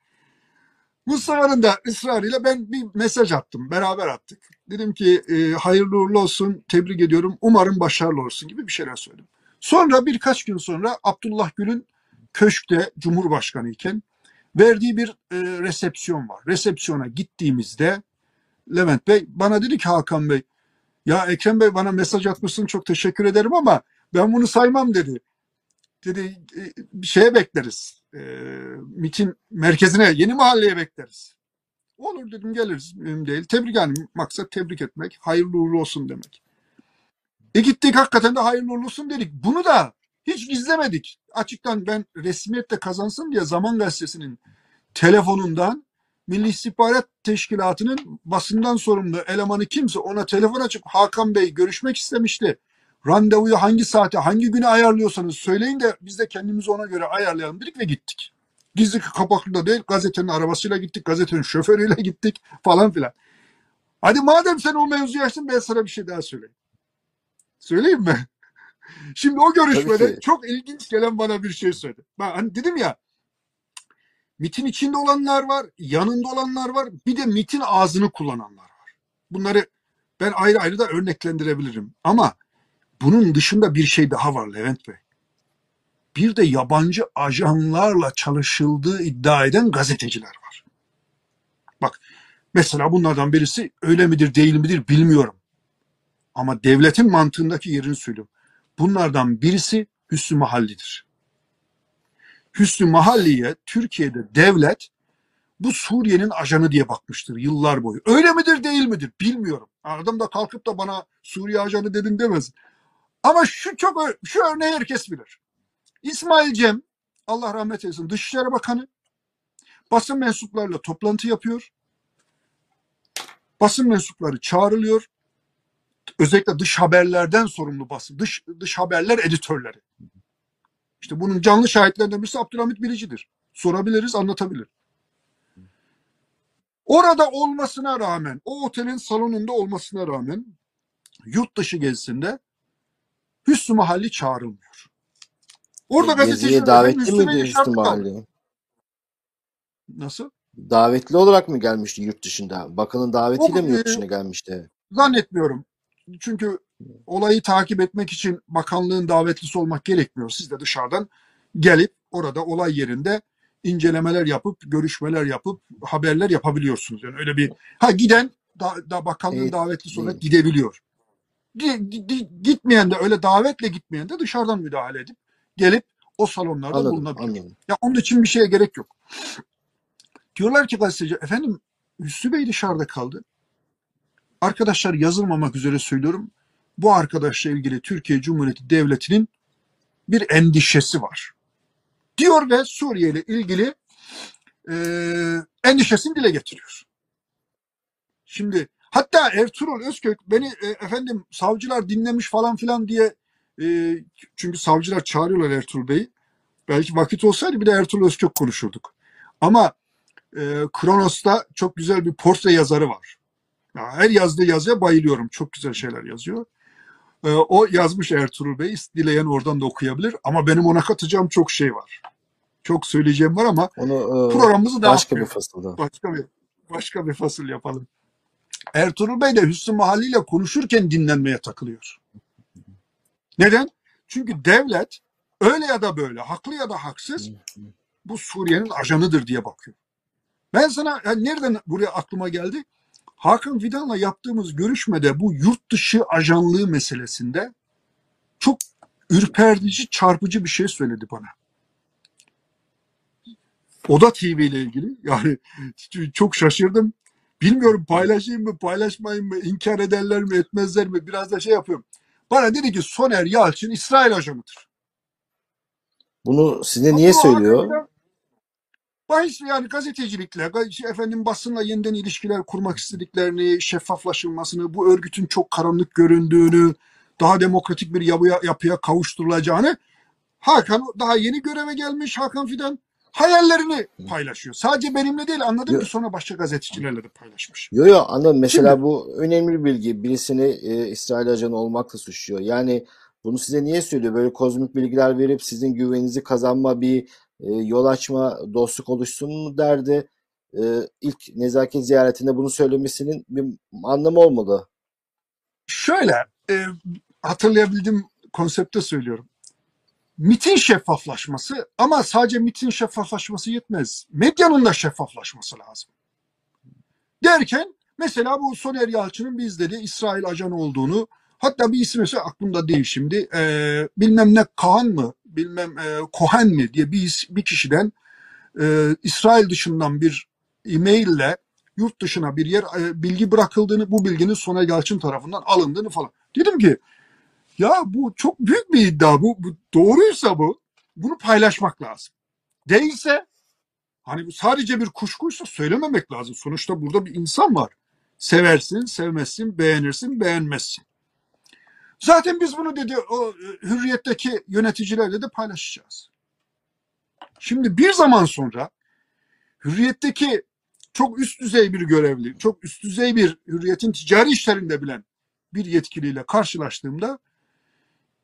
Mustafa'nın da ısrarıyla ben bir mesaj attım, beraber attık. Dedim ki e, hayırlı uğurlu olsun, tebrik ediyorum, umarım başarılı olsun gibi bir şeyler söyledim. Sonra birkaç gün sonra Abdullah Gül'ün köşkte Cumhurbaşkanı iken verdiği bir e, resepsiyon var. Resepsiyona gittiğimizde Levent Bey bana dedi ki Hakan Bey ya Ekrem Bey bana mesaj atmışsın çok teşekkür ederim ama ben bunu saymam dedi. Dedi "E, bir şeye bekleriz. E, MİT'in merkezine, yeni mahalleye bekleriz. Olur dedim geliriz. Mühim değil. Tebrik yani maksat tebrik etmek. Hayırlı uğurlu olsun demek. E gittik hakikaten de hayırlı uğurlu olsun dedik. Bunu da hiç gizlemedik. Açıktan ben resmiyette kazansın diye Zaman Gazetesi'nin telefonundan Milli İstihbarat Teşkilatı'nın basından sorumlu elemanı kimse ona telefon açıp Hakan Bey görüşmek istemişti. Randevuyu hangi saate, hangi güne ayarlıyorsanız söyleyin de biz de kendimizi ona göre ayarlayalım dedik ve gittik. Gizli kapaklı da değil, gazetenin arabasıyla gittik, gazetenin şoförüyle gittik falan filan. Hadi madem sen o mevzuyu açtın ben sana bir şey daha söyleyeyim. Söyleyeyim mi? Şimdi o görüşmede çok ilginç gelen bana bir şey söyledi. Ben hani dedim ya MIT'in içinde olanlar var, yanında olanlar var, bir de MIT'in ağzını kullananlar var. Bunları ben ayrı ayrı da örneklendirebilirim. Ama bunun dışında bir şey daha var Levent Bey. Bir de yabancı ajanlarla çalışıldığı iddia eden gazeteciler var. Bak mesela bunlardan birisi öyle midir değil midir bilmiyorum. Ama devletin mantığındaki yerini söylüyorum. Bunlardan birisi Hüsnü Mahalli'dir. Hüsnü Mahalli'ye Türkiye'de devlet bu Suriye'nin ajanı diye bakmıştır yıllar boyu. Öyle midir değil midir bilmiyorum. Adam da kalkıp da bana Suriye ajanı dedin demez. Ama şu çok şu örneği herkes bilir. İsmail Cem Allah rahmet eylesin Dışişleri Bakanı basın mensuplarıyla toplantı yapıyor. Basın mensupları çağrılıyor. Özellikle dış haberlerden sorumlu basın, dış dış haberler editörleri. İşte bunun canlı şahitlerinden birisi Abdülhamit Bilici'dir. Sorabiliriz, anlatabilir. Orada olmasına rağmen, o otelin salonunda olmasına rağmen yurt dışı gezisinde Hüsnü Mahalli çağrılmıyor. Orada gazeteciler davetli miydi Hüsnü. Mahalli? Nasıl? Davetli olarak mı gelmişti yurt dışında? Bakanın davetiyle O, mi yurt e, dışına gelmişti? Zannetmiyorum. Çünkü olayı takip etmek için bakanlığın davetlisi olmak gerekmiyor. Siz de dışarıdan gelip orada olay yerinde incelemeler yapıp, görüşmeler yapıp haberler yapabiliyorsunuz. Yani öyle bir ha giden da, da bakanlığın E, davetlisi olarak gidebiliyor. Gi- gi- gi- Gitmeyen de öyle davetle gitmeyen de dışarıdan müdahale edip gelip o salonlarda anladım, bulunabiliyor. anladım. Ya onun için bir şeye gerek yok. Diyorlar ki gazeteci efendim Hüsnü Bey dışarıda kaldı. Arkadaşlar yazılmamak üzere söylüyorum. Bu arkadaşla ilgili Türkiye Cumhuriyeti Devleti'nin bir endişesi var. Diyor ve Suriye ile ilgili e, endişesini dile getiriyor. Şimdi hatta Ertuğrul Özkök beni e, efendim savcılar dinlemiş falan filan diye e, çünkü savcılar çağırıyorlar Ertuğrul Bey'i. Belki vakit olsaydı bir de Ertuğrul Özkök konuşurduk. Ama e, Kronos'ta çok güzel bir portre yazarı var. Ya her yazdığı yazıya bayılıyorum. Çok güzel şeyler yazıyor. Ee, o yazmış Ertuğrul Bey. Dileyen oradan da okuyabilir. Ama benim ona katacağım çok şey var. Çok söyleyeceğim var ama Onu e, programımızı daha başka bir fasılda. başka bir başka bir fasıl yapalım. Ertuğrul Bey de Hüsnü Mahalli ile konuşurken dinlenmeye takılıyor. Neden? Çünkü devlet öyle ya da böyle, haklı ya da haksız bu Suriye'nin ajanıdır diye bakıyor. Ben sana yani nereden buraya aklıma geldi? Hakan Fidan'la yaptığımız görüşmede bu yurt dışı ajanlığı meselesinde çok ürpertici, çarpıcı bir şey söyledi bana. Oda TV ile ilgili yani çok şaşırdım. Bilmiyorum paylaşayım mı, paylaşmayayım mı, inkar ederler mi, etmezler mi biraz da şey yapıyorum. Bana dedi ki Soner Yalçın İsrail ajanıdır. Bunu size niye Ama söylüyor? Hakan Fidan Bahis yani gazetecilikle, ga- efendim basınla yeniden ilişkiler kurmak istediklerini, şeffaflaşılmasını, bu örgütün çok karanlık göründüğünü, daha demokratik bir yapıya, yapıya kavuşturulacağını Hakan daha yeni göreve gelmiş Hakan Fidan hayallerini paylaşıyor. Sadece benimle değil anladım Yo- ki sonra başka gazetecilerle de paylaşmış. Yo yo anladım. Mesela Şimdi bu önemli bilgi. Birisini e, İsrail ajanı olmakla suçluyor. Yani bunu size niye söylüyor? Böyle kozmik bilgiler verip sizin güveninizi kazanma bir e, yol açma, dostluk oluşsun mu derdi. E, ilk nezaket ziyaretinde bunu söylemesinin bir anlamı olmalı. şöyle e, hatırlayabildiğim konsepte söylüyorum. MIT'in şeffaflaşması ama sadece MIT'in şeffaflaşması yetmez. Medyanın da şeffaflaşması lazım. Derken mesela bu Soner Yalçın'ın biz dedi İsrail ajanı olduğunu hatta bir isim mesela aklımda değil şimdi e, bilmem ne Kahan mı bilmem e, Kohen mi diye bir, bir kişiden e, İsrail dışından bir e-maille yurt dışına bir yer e, bilgi bırakıldığını bu bilginin Soner Yalçın tarafından alındığını falan. Dedim ki ya bu çok büyük bir iddia bu, bu doğruysa bu bunu paylaşmak lazım. Değilse Hani bu sadece bir kuşkuysa söylememek lazım. Sonuçta burada bir insan var. Seversin, sevmezsin, beğenirsin, beğenmezsin. Zaten biz bunu dedi o e, hürriyetteki yöneticilerle de paylaşacağız. Şimdi bir zaman sonra hürriyetteki çok üst düzey bir görevli, çok üst düzey bir hürriyetin ticari işlerinde bilen bir yetkiliyle karşılaştığımda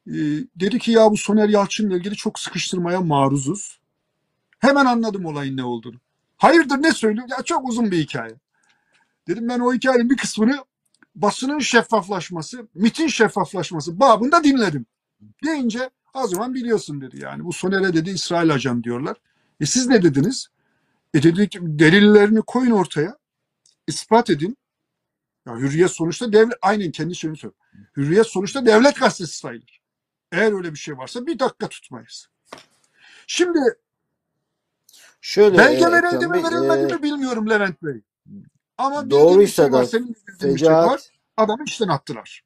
e, dedi ki ya bu Soner Yalçın'la ilgili çok sıkıştırmaya maruzuz. Hemen anladım olayın ne olduğunu. Hayırdır ne söylüyor? Ya çok uzun bir hikaye. Dedim ben o hikayenin bir kısmını basının şeffaflaşması, MIT'in şeffaflaşması babında dinledim. Deyince o zaman biliyorsun dedi yani. Bu Soner'e dedi İsrail ajan diyorlar. E siz ne dediniz? E dedik delillerini koyun ortaya. ispat edin. Ya Hürriyet sonuçta devlet, aynen kendi şeyini söylüyor. Hürriyet sonuçta devlet gazetesi sayılır. Eğer öyle bir şey varsa bir dakika tutmayız. Şimdi Şöyle Belge e, verildi mi verilmedi e, mi bilmiyorum Levent Bey. Ama bir doğruysa şey var. da Senin de bildiğin bir şey var. fecaat, Adamı işten attılar.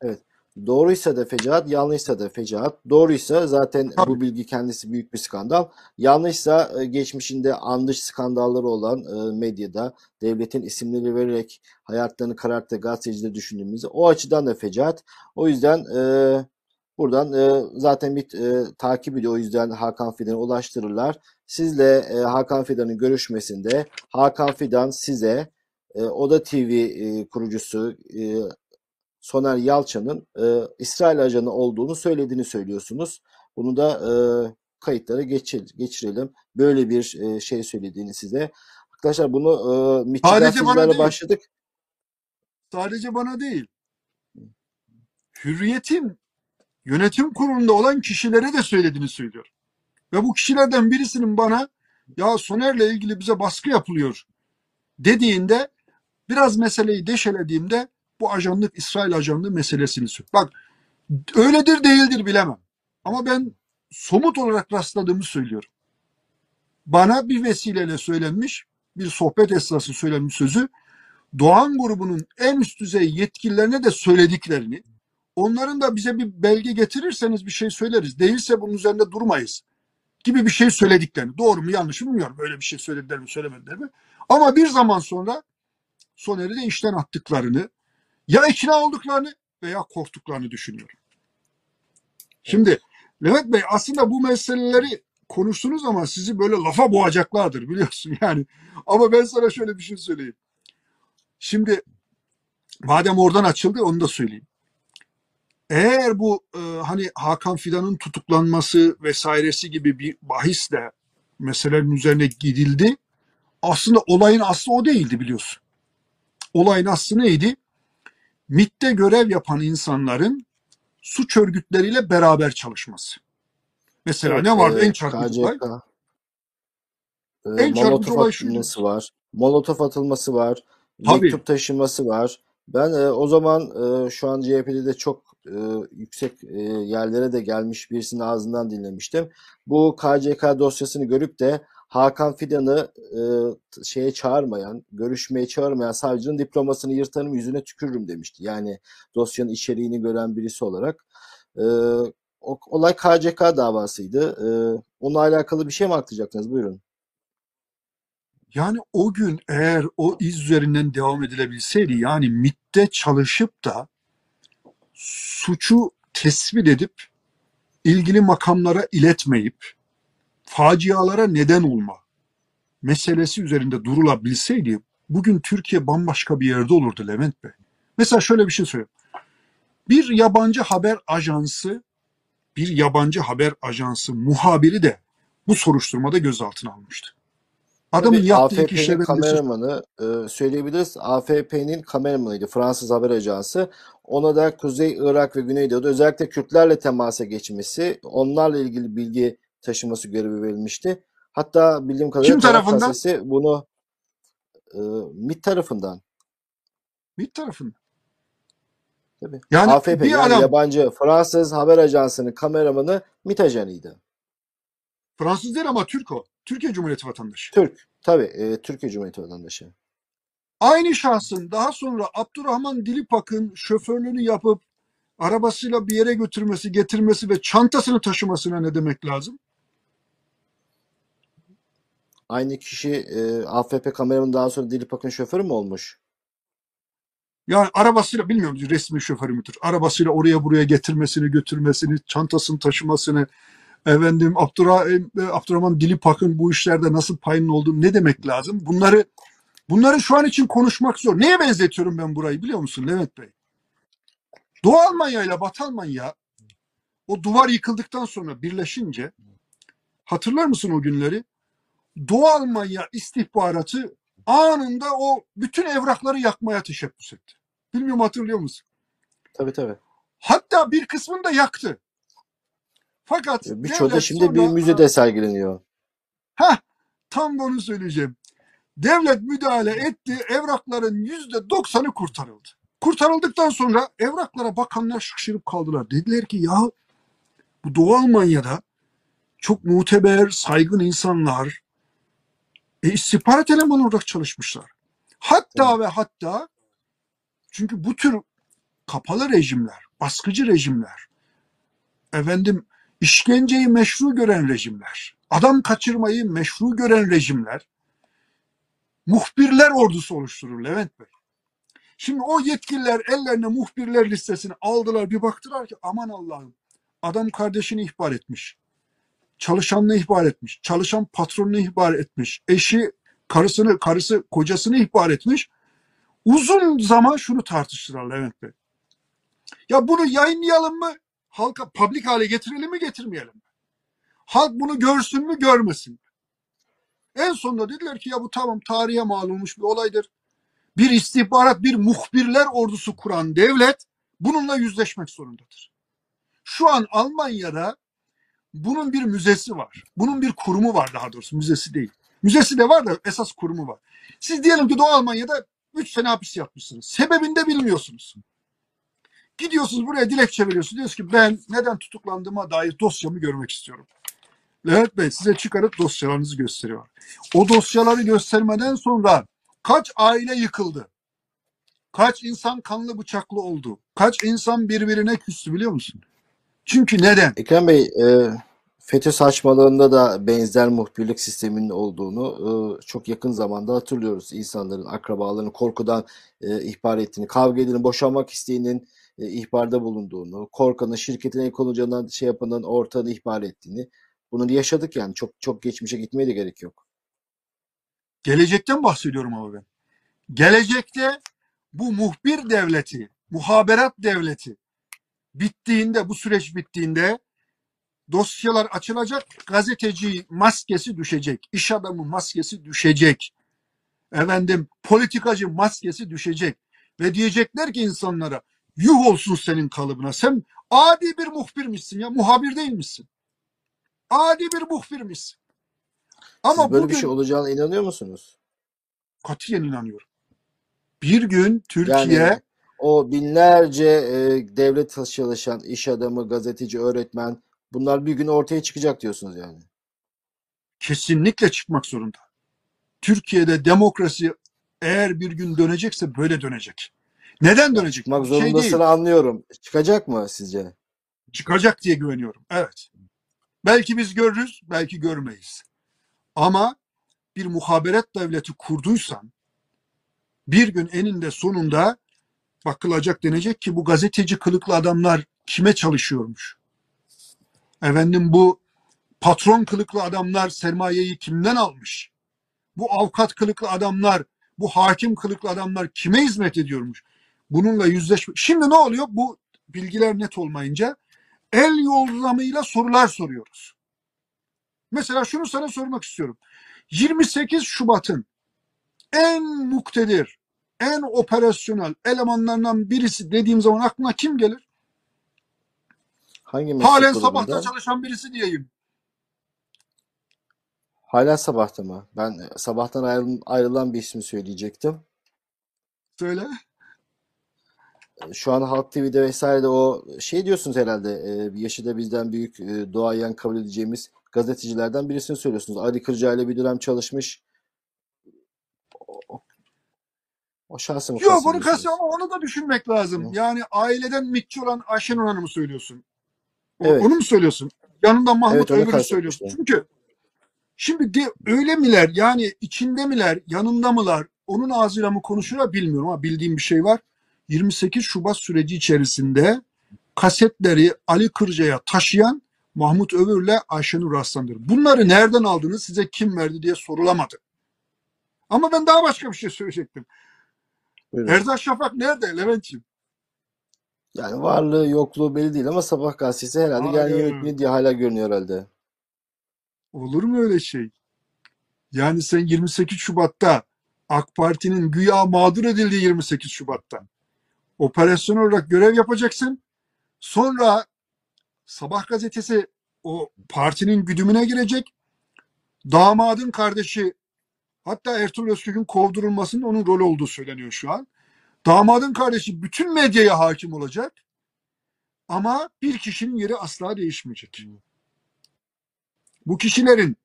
Evet. Doğruysa da fecaat, yanlışsa da fecaat. Doğruysa zaten Tabii. bu bilgi kendisi büyük bir skandal. Yanlışsa e, geçmişinde andış skandalları olan e, medyada devletin isimleri vererek hayatlarını kararttı gazetecileri düşündüğümüzde o açıdan da fecaat. O yüzden e, buradan e, zaten bir e, takip ediyor. O yüzden Hakan Fidan'a ulaştırırlar. Sizle e, Hakan Fidan'ın görüşmesinde Hakan Fidan size e, Oda TV e, kurucusu e, Soner Yalçın'ın e, İsrail ajanı olduğunu söylediğini söylüyorsunuz. Bunu da e, kayıtlara geçir, geçirelim. Böyle bir e, şey söylediğini size. Arkadaşlar bunu e, değil. başladık. Sadece bana değil. Hürriyet'in yönetim kurulunda olan kişilere de söylediğini söylüyor. Ve bu kişilerden birisinin bana ya Soner'le ilgili bize baskı yapılıyor dediğinde biraz meseleyi deşelediğimde bu ajanlık İsrail ajanlığı meselesini söylüyor. Bak öyledir değildir bilemem. Ama ben somut olarak rastladığımı söylüyorum. Bana bir vesileyle söylenmiş, bir sohbet esnası söylenmiş sözü Doğan grubunun en üst düzey yetkililerine de söylediklerini, onların da bize bir belge getirirseniz bir şey söyleriz. Değilse bunun üzerinde durmayız gibi bir şey söylediklerini. Doğru mu yanlış mı bilmiyorum. Öyle bir şey söylediler mi söylemediler mi? Ama bir zaman sonra Soner'i de işten attıklarını, ya ikna olduklarını veya korktuklarını düşünüyorum. Şimdi Levent Bey aslında bu meseleleri konuştunuz ama sizi böyle lafa boğacaklardır biliyorsun yani. Ama ben sana şöyle bir şey söyleyeyim. Şimdi madem oradan açıldı onu da söyleyeyim. Eğer bu e, hani Hakan Fidan'ın tutuklanması vesairesi gibi bir bahisle meselelerin üzerine gidildi. Aslında olayın aslı o değildi biliyorsun. Olayın aslı neydi? MIT'te görev yapan insanların suç örgütleriyle beraber çalışması. Mesela Evet, ne vardı e, en çarpıcı olay? KCK, e, En çarpıcı molotof olay var. Molotof atılması var. Tabii. Mektup taşıması var. Ben e, o zaman e, şu an CHP'de de çok e, yüksek e, yerlere de gelmiş birisinin ağzından dinlemiştim. Bu KCK dosyasını görüp de Hakan Fidan'ı e, şeye çağırmayan, görüşmeye çağırmayan savcının diplomasını yırtarım yüzüne tükürürüm demişti. Yani dosyanın içeriğini gören birisi olarak. E, olay KCK davasıydı. E, onunla alakalı bir şey mi atlayacaktınız? Buyurun. Yani o gün eğer o iz üzerinden devam edilebilseydi yani MIT'te çalışıp da suçu tespit edip ilgili makamlara iletmeyip facialara neden olma meselesi üzerinde durulabilseydi bugün Türkiye bambaşka bir yerde olurdu Levent Bey. Mesela şöyle bir şey söyleyeyim. Bir yabancı haber ajansı bir yabancı haber ajansı muhabiri de bu soruşturmada gözaltına almıştı. Adamın Tabii yaptığı AFP'nin kameramanı e, söyleyebiliriz. AFP'nin kameramanıydı Fransız haber ajansı. Ona da Kuzey Irak ve Güneydoğu'da özellikle Kürtlerle temasa geçmesi, onlarla ilgili bilgi taşıması görevi verilmişti. Hatta bildiğim kadarıyla kim Taraf tarafından? Bunu e, MİT tarafından MİT tarafından. tabii. Yani AFP bir yani adam yabancı Fransız haber ajansının kameramanı MİT ajanıydı. Fransız değil ama Türk o. Türkiye Cumhuriyeti vatandaşı. Türk. Tabii e, Türkiye Cumhuriyeti vatandaşı. Aynı şahsın daha sonra Abdurrahman Dilipak'ın şoförlüğünü yapıp arabasıyla bir yere götürmesi, getirmesi ve çantasını taşımasına ne demek lazım? Aynı kişi e, AFP kameramanı daha sonra Dilipak'ın şoförü mü olmuş? Yani arabasıyla bilmiyorum resmi şoförü müdür? Arabasıyla oraya buraya getirmesini, götürmesini, çantasını taşımasını, efendim Abdurrah, e, Abdurrahman Dilipak'ın bu işlerde nasıl payının olduğunu ne demek lazım? Bunları bunları şu an için konuşmak zor. Neye benzetiyorum ben burayı biliyor musun Levent Bey? Doğu Almanya ile Batı Almanya o duvar yıkıldıktan sonra birleşince hatırlar mısın o günleri? Doğu Almanya istihbaratı anında o bütün evrakları yakmaya teşebbüs etti. Bilmiyorum hatırlıyor musun? Tabii tabii. Hatta bir kısmını da yaktı. Fakat E, Birçoğu da şimdi bir sonra müzede sergileniyor. ha tam onu söyleyeceğim. Devlet müdahale etti. Evrakların yüzde doksanı kurtarıldı. Kurtarıldıktan sonra evraklara bakanlar şaşırıp kaldılar. Dediler ki ya bu Doğu Almanya'da çok muteber, saygın insanlar e, istihbarat elemanı olarak çalışmışlar. Hatta Evet. ve hatta çünkü bu tür kapalı rejimler, baskıcı rejimler, efendim işkenceyi meşru gören rejimler, adam kaçırmayı meşru gören rejimler, muhbirler ordusu oluşturur Levent Bey. Şimdi o yetkililer ellerine muhbirler listesini aldılar bir baktılar ki aman Allah'ım adam kardeşini ihbar etmiş. Çalışanını ihbar etmiş. Çalışan patronunu ihbar etmiş. Eşi karısını, karısı kocasını ihbar etmiş. Uzun zaman şunu tartıştılar Levent Bey. Ya bunu yayınlayalım mı? Halka public hale getirelim mi getirmeyelim mi? Halk bunu görsün mü görmesin mi? En sonunda dediler ki ya bu tamam tarihe mal olmuş bir olaydır. Bir istihbarat, bir muhbirler ordusu kuran devlet bununla yüzleşmek zorundadır. Şu an Almanya'da bunun bir müzesi var. Bunun bir kurumu var daha doğrusu müzesi değil. Müzesi de var da esas kurumu var. Siz diyelim ki Doğu Almanya'da 3 sene hapis yapmışsınız. Sebebini de bilmiyorsunuz. Gidiyorsunuz buraya dilekçe veriyorsunuz. Diyorsunuz ki ben neden tutuklandığıma dair dosyamı görmek istiyorum. Levent Bey size çıkarıp dosyalarınızı gösteriyor. O dosyaları göstermeden sonra kaç aile yıkıldı? Kaç insan kanlı bıçaklı oldu? Kaç insan birbirine küstü biliyor musun? Çünkü neden? Ekrem Bey, e, FETÖ saçmalığında da benzer muhbirlik sisteminin olduğunu e, çok yakın zamanda hatırlıyoruz. İnsanların, akrabalarının korkudan e, ihbar ettiğini, kavga edilip boşanmak isteyenin e, ihbarda bulunduğunu, korkanın şirketin el konulacağından şey yapanın ortağını ihbar ettiğini. Bunu yaşadık yani. Çok çok geçmişe gitmeye de gerek yok. Gelecekten bahsediyorum ama ben. Gelecekte bu muhbir devleti, muhaberat devleti bittiğinde, bu süreç bittiğinde dosyalar açılacak, gazeteci maskesi düşecek, iş adamı maskesi düşecek, efendim politikacı maskesi düşecek ve diyecekler ki insanlara yuh olsun senin kalıbına. Sen adi bir muhbirmişsin ya, muhabir değil misin? Adi bir muhbirmişsin. Ama Siz böyle bugün bir şey olacağına inanıyor musunuz? katiyen inanıyorum. Bir gün Türkiye Yani o binlerce e, devlet çalışan iş adamı, gazeteci, öğretmen bunlar bir gün ortaya çıkacak diyorsunuz yani. kesinlikle çıkmak zorunda. Türkiye'de demokrasi eğer bir gün dönecekse böyle dönecek. Neden dönecek? Çıkmak Şey değil. zorundasını anlıyorum. Çıkacak mı sizce? çıkacak diye güveniyorum. Evet. Belki biz görürüz, belki görmeyiz. Ama bir muhaberat devleti kurduysan bir gün eninde sonunda bakılacak denecek ki bu gazeteci kılıklı adamlar kime çalışıyormuş? Efendim bu patron kılıklı adamlar sermayeyi kimden almış? Bu avukat kılıklı adamlar, bu hakim kılıklı adamlar kime hizmet ediyormuş? Bununla yüzleşme. Şimdi ne oluyor? Bu bilgiler net olmayınca el yordamıyla sorular soruyoruz. Mesela şunu sana sormak istiyorum. 28 Şubat'ın en muktedir, en operasyonel elemanlarından birisi dediğim zaman aklına kim gelir? Hangi meslek Halen grubunda? sabahta çalışan birisi diyeyim. Hala sabahta mı? Ben e, sabahtan ayrıl- ayrılan bir ismi söyleyecektim. Söyle. E, Şu an Halk TV'de vesairede o şey diyorsunuz herhalde. e, Yaşı da bizden büyük e, duayen kabul edeceğimiz gazetecilerden birisini söylüyorsunuz. Ali Kırca ile bir dönem çalışmış. O, o, o şahsı mı Yok kastediyorsunuz? kastı ama onu da düşünmek lazım. Hı. Yani aileden mitçi olan Ayşenur Hanım'ı söylüyorsun. O- Evet. Onu mu söylüyorsun? Yanında Mahmut Evet, kastetmiştim. söylüyorsun. Çünkü şimdi de, öyle miler yani içinde miler yanında mılar onun ağzıyla mı konuşuyor bilmiyorum ama bildiğim bir şey var. 28 Şubat süreci içerisinde kasetleri Ali Kırca'ya taşıyan Mahmut Övür'le Ayşenur Aslan'dır. Bunları nereden aldınız size kim verdi diye sorulamadı. Ama ben daha başka bir şey söyleyecektim. Buyurun. Erzak Şafak nerede Levent'ciğim? Yani varlığı yokluğu belli değil ama Sabah gazetesi herhalde genel Hayır. yönetmeni diye hala görünüyor herhalde. Olur mu öyle şey? Yani sen 28 Şubat'ta AK Parti'nin güya mağdur edildiği 28 Şubat'ta operasyon olarak görev yapacaksın. Sonra Sabah gazetesi o partinin güdümüne girecek. Damadın kardeşi hatta Ertuğrul Özkök'ün kovdurulmasının onun rolü olduğu söyleniyor şu an. Damadın kardeşi bütün medyaya hakim olacak. Ama bir kişinin yeri asla değişmeyecek. Bu kişilerin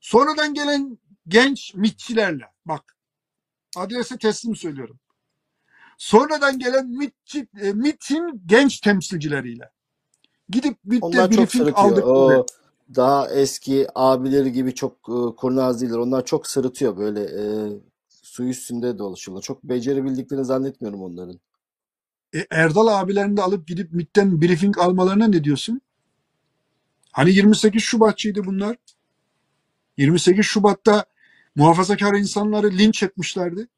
sonradan gelen genç mitçilerle bak adrese teslim söylüyorum. Sonradan gelen mitçi, e, MİT'in genç temsilcileriyle gidip çok briefing aldıkları. O daha eski abileri gibi çok e, kurnaz değiller. Onlar çok sırıtıyor böyle e, su üstünde dolaşıyorlar. Çok becerebildiklerini zannetmiyorum onların. E, Erdal abilerini de alıp gidip MİT'ten briefing almalarına ne diyorsun? Hani 28 Şubatçıydı bunlar. 28 Şubat'ta muhafazakar insanları linç etmişlerdi.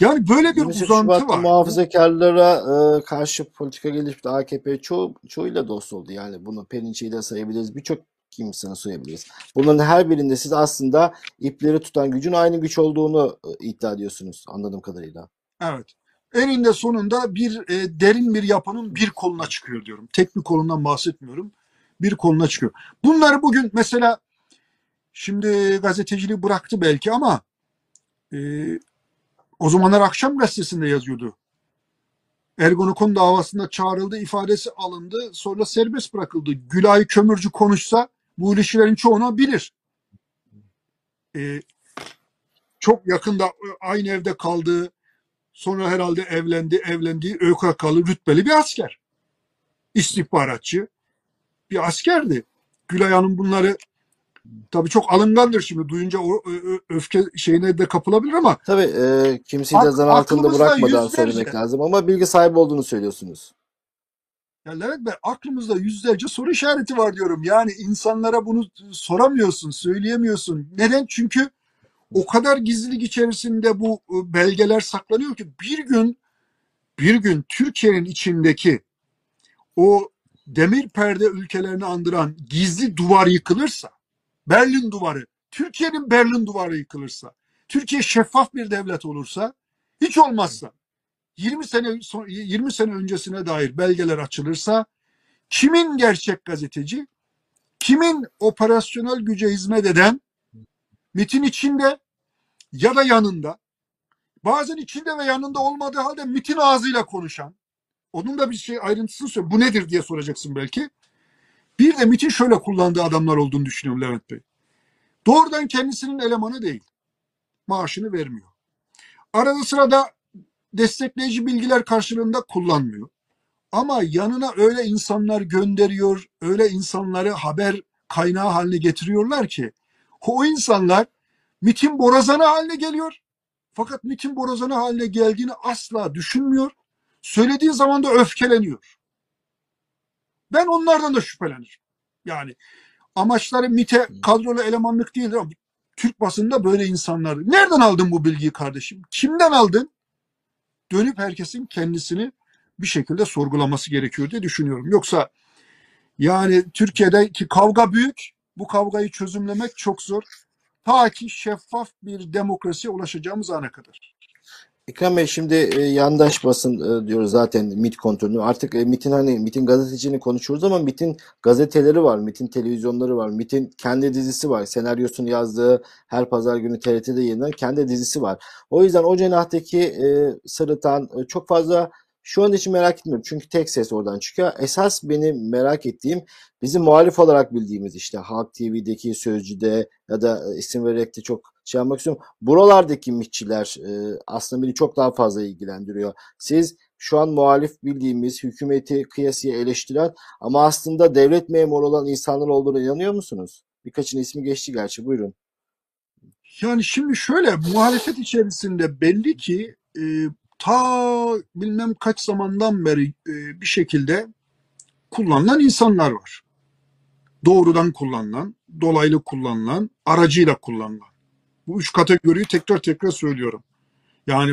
Yani böyle bir 28 uzantı Şubat'ta var. muhafazakarlara e, karşı politika geliştirdi. AKP çoğu, çoğuyla dost oldu. Yani bunu Perinçe'yi de sayabiliriz. Birçok kimsenin sayabiliriz. Bunların her birinde siz aslında ipleri tutan gücün aynı güç olduğunu e, iddia ediyorsunuz anladığım kadarıyla. Evet. Eninde sonunda bir e, derin bir yapının bir koluna çıkıyor diyorum. Tek bir kolundan bahsetmiyorum. Bir koluna çıkıyor. Bunları bugün mesela şimdi gazeteciliği bıraktı belki ama e, o zamanlar akşam gazetesinde yazıyordu. Ergonokon davasında çağrıldı, ifadesi alındı, sonra serbest bırakıldı. Gülay Kömürcü konuşsa bu ilişkilerin çoğunu bilir. E, çok yakında e, aynı evde kaldığı, sonra herhalde evlendi, evlendiği ÖKK'lı rütbeli bir asker. İstihbaratçı bir askerdi. Gülay Hanım bunları tabii çok alıngandır şimdi duyunca o öfke şeyine de kapılabilir ama Tabii e, kimseyi de zan altında bırakmadan söylemek lazım ama bilgi sahibi olduğunu söylüyorsunuz. ya Levent Bey aklımızda yüzlerce soru işareti var diyorum. Yani insanlara bunu soramıyorsun, söyleyemiyorsun. Neden? Çünkü o kadar gizlilik içerisinde bu e, belgeler saklanıyor ki bir gün bir gün Türkiye'nin içindeki o demir perde ülkelerini andıran gizli duvar yıkılırsa, Berlin duvarı, Türkiye'nin Berlin duvarı yıkılırsa, Türkiye şeffaf bir devlet olursa, hiç olmazsa 20 sene 20 sene öncesine dair belgeler açılırsa kimin gerçek gazeteci, kimin operasyonel güce hizmet eden MIT'in içinde ya da yanında bazen içinde ve yanında olmadığı halde MIT'in ağzıyla konuşan onun da bir şey ayrıntısını söyle. Bu nedir diye soracaksın belki. Bir de MIT'in şöyle kullandığı adamlar olduğunu düşünüyorum Levent Bey. Doğrudan kendisinin elemanı değil. Maaşını vermiyor. Arada sırada destekleyici bilgiler karşılığında kullanmıyor. Ama yanına öyle insanlar gönderiyor, öyle insanları haber kaynağı haline getiriyorlar ki o insanlar MIT'in borazanı haline geliyor. Fakat MIT'in borazanı haline geldiğini asla düşünmüyor. Söylediği zaman da öfkeleniyor. Ben onlardan da şüphelenirim. Yani amaçları MIT'e kadrolu elemanlık değildir ama Türk basında böyle insanlar. Nereden aldın bu bilgiyi kardeşim? Kimden aldın? Dönüp herkesin kendisini bir şekilde sorgulaması gerekiyor diye düşünüyorum. Yoksa yani Türkiye'deki kavga büyük. Bu kavgayı çözümlemek çok zor. Ta ki şeffaf bir demokrasiye ulaşacağımız ana kadar. Ekrem Bey şimdi e, yandaş basın e, diyoruz zaten MIT kontrolünü. Artık e, MIT'in hani MIT'in gazetecini konuşuyoruz ama MIT'in gazeteleri var, MIT'in televizyonları var, MIT'in kendi dizisi var. Senaryosunu yazdığı her pazar günü TRT'de yayınlanan kendi dizisi var. O yüzden o cenahtaki e, sırıtan e, çok fazla şu an için merak etmiyorum. Çünkü tek ses oradan çıkıyor. Esas benim merak ettiğim bizim muhalif olarak bildiğimiz işte Halk TV'deki Sözcü'de ya da e, isim vererek de çok şey yapmak istiyorum. Buralardaki mitçiler e, aslında beni çok daha fazla ilgilendiriyor. Siz şu an muhalif bildiğimiz hükümeti kıyasıya eleştiren ama aslında devlet memuru olan insanlar olduğuna inanıyor musunuz? Birkaçının ismi geçti gerçi buyurun. Yani şimdi şöyle muhalefet içerisinde belli ki e, ta bilmem kaç zamandan beri e, bir şekilde kullanılan insanlar var. Doğrudan kullanılan, dolaylı kullanılan, aracıyla kullanılan. Bu üç kategoriyi tekrar tekrar söylüyorum. Yani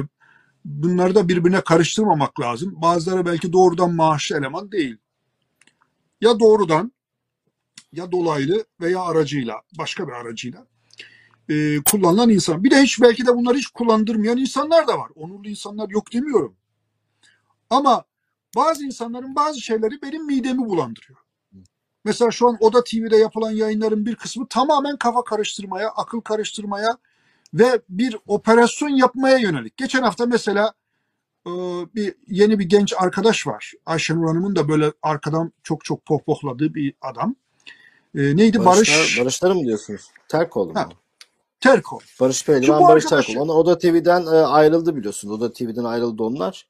bunları da birbirine karıştırmamak lazım. Bazıları belki doğrudan maaşlı eleman değil. Ya doğrudan ya dolaylı veya aracıyla, başka bir aracıyla e, kullanılan insan. Bir de hiç belki de bunları hiç kullandırmayan insanlar da var. Onurlu insanlar yok demiyorum. Ama bazı insanların bazı şeyleri benim midemi bulandırıyor. Mesela şu an Oda TV'de yapılan yayınların bir kısmı tamamen kafa karıştırmaya, akıl karıştırmaya ve bir operasyon yapmaya yönelik. Geçen hafta mesela e, bir yeni bir genç arkadaş var. Ayşenur Hanım'ın da böyle arkadan çok çok pohpohladığı bir adam. E, neydi? Barışlar, Barış Barışları mı diyorsunuz? Terkoğlu mu? Ha. Terko. Barış Pehlivan, Barış arkadaşı- Terkoğlu. Onlar Oda TV'den e, ayrıldı biliyorsunuz. Oda TV'den ayrıldı onlar.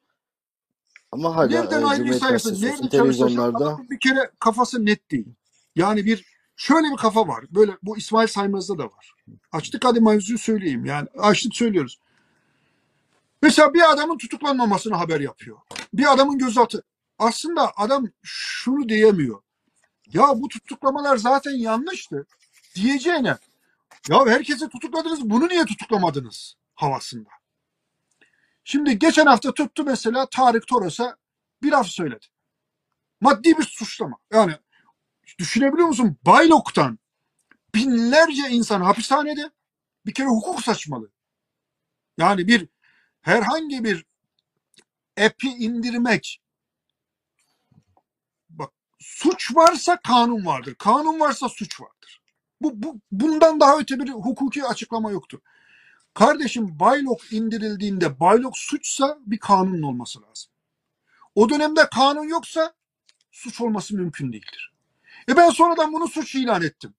Ama hala Nereden e, ayrı sayısı, Gazetesi nerede olsun, çalışsa televizyonlarda bir kere kafası net değil. Yani bir şöyle bir kafa var. Böyle bu İsmail Saymaz'da da var. Açtık hadi mevzuyu söyleyeyim. Yani açtık söylüyoruz. Mesela bir adamın tutuklanmamasını haber yapıyor. Bir adamın gözaltı. Aslında adam şunu diyemiyor. Ya bu tutuklamalar zaten yanlıştı. Diyeceğine ya herkesi tutukladınız bunu niye tutuklamadınız havasında. Şimdi geçen hafta tuttu mesela Tarık Toros'a bir laf söyledi. Maddi bir suçlama. Yani düşünebiliyor musun? Baylok'tan binlerce insan hapishanede bir kere hukuk saçmalı. Yani bir herhangi bir epi indirmek bak suç varsa kanun vardır. Kanun varsa suç vardır. Bu, bu bundan daha öte bir hukuki açıklama yoktur. Kardeşim baylok indirildiğinde baylok suçsa bir kanunun olması lazım. O dönemde kanun yoksa suç olması mümkün değildir. E ben sonradan bunu suç ilan ettim.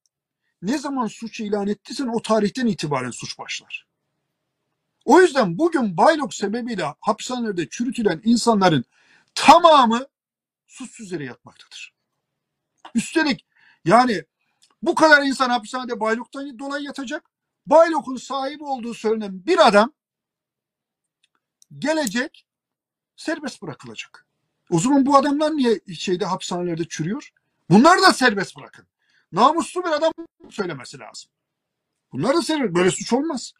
Ne zaman suç ilan ettiysen o tarihten itibaren suç başlar. O yüzden bugün baylok sebebiyle hapishanelerde çürütülen insanların tamamı suçsuz yere yatmaktadır. Üstelik yani bu kadar insan hapishanede bayloktan dolayı yatacak. Baylok'un sahibi olduğu söylenen bir adam gelecek serbest bırakılacak. O zaman bu adamlar niye şeyde hapishanelerde çürüyor? Bunları da serbest bırakın. Namuslu bir adam söylemesi lazım. Bunlar da serbest. Böyle suç olmaz.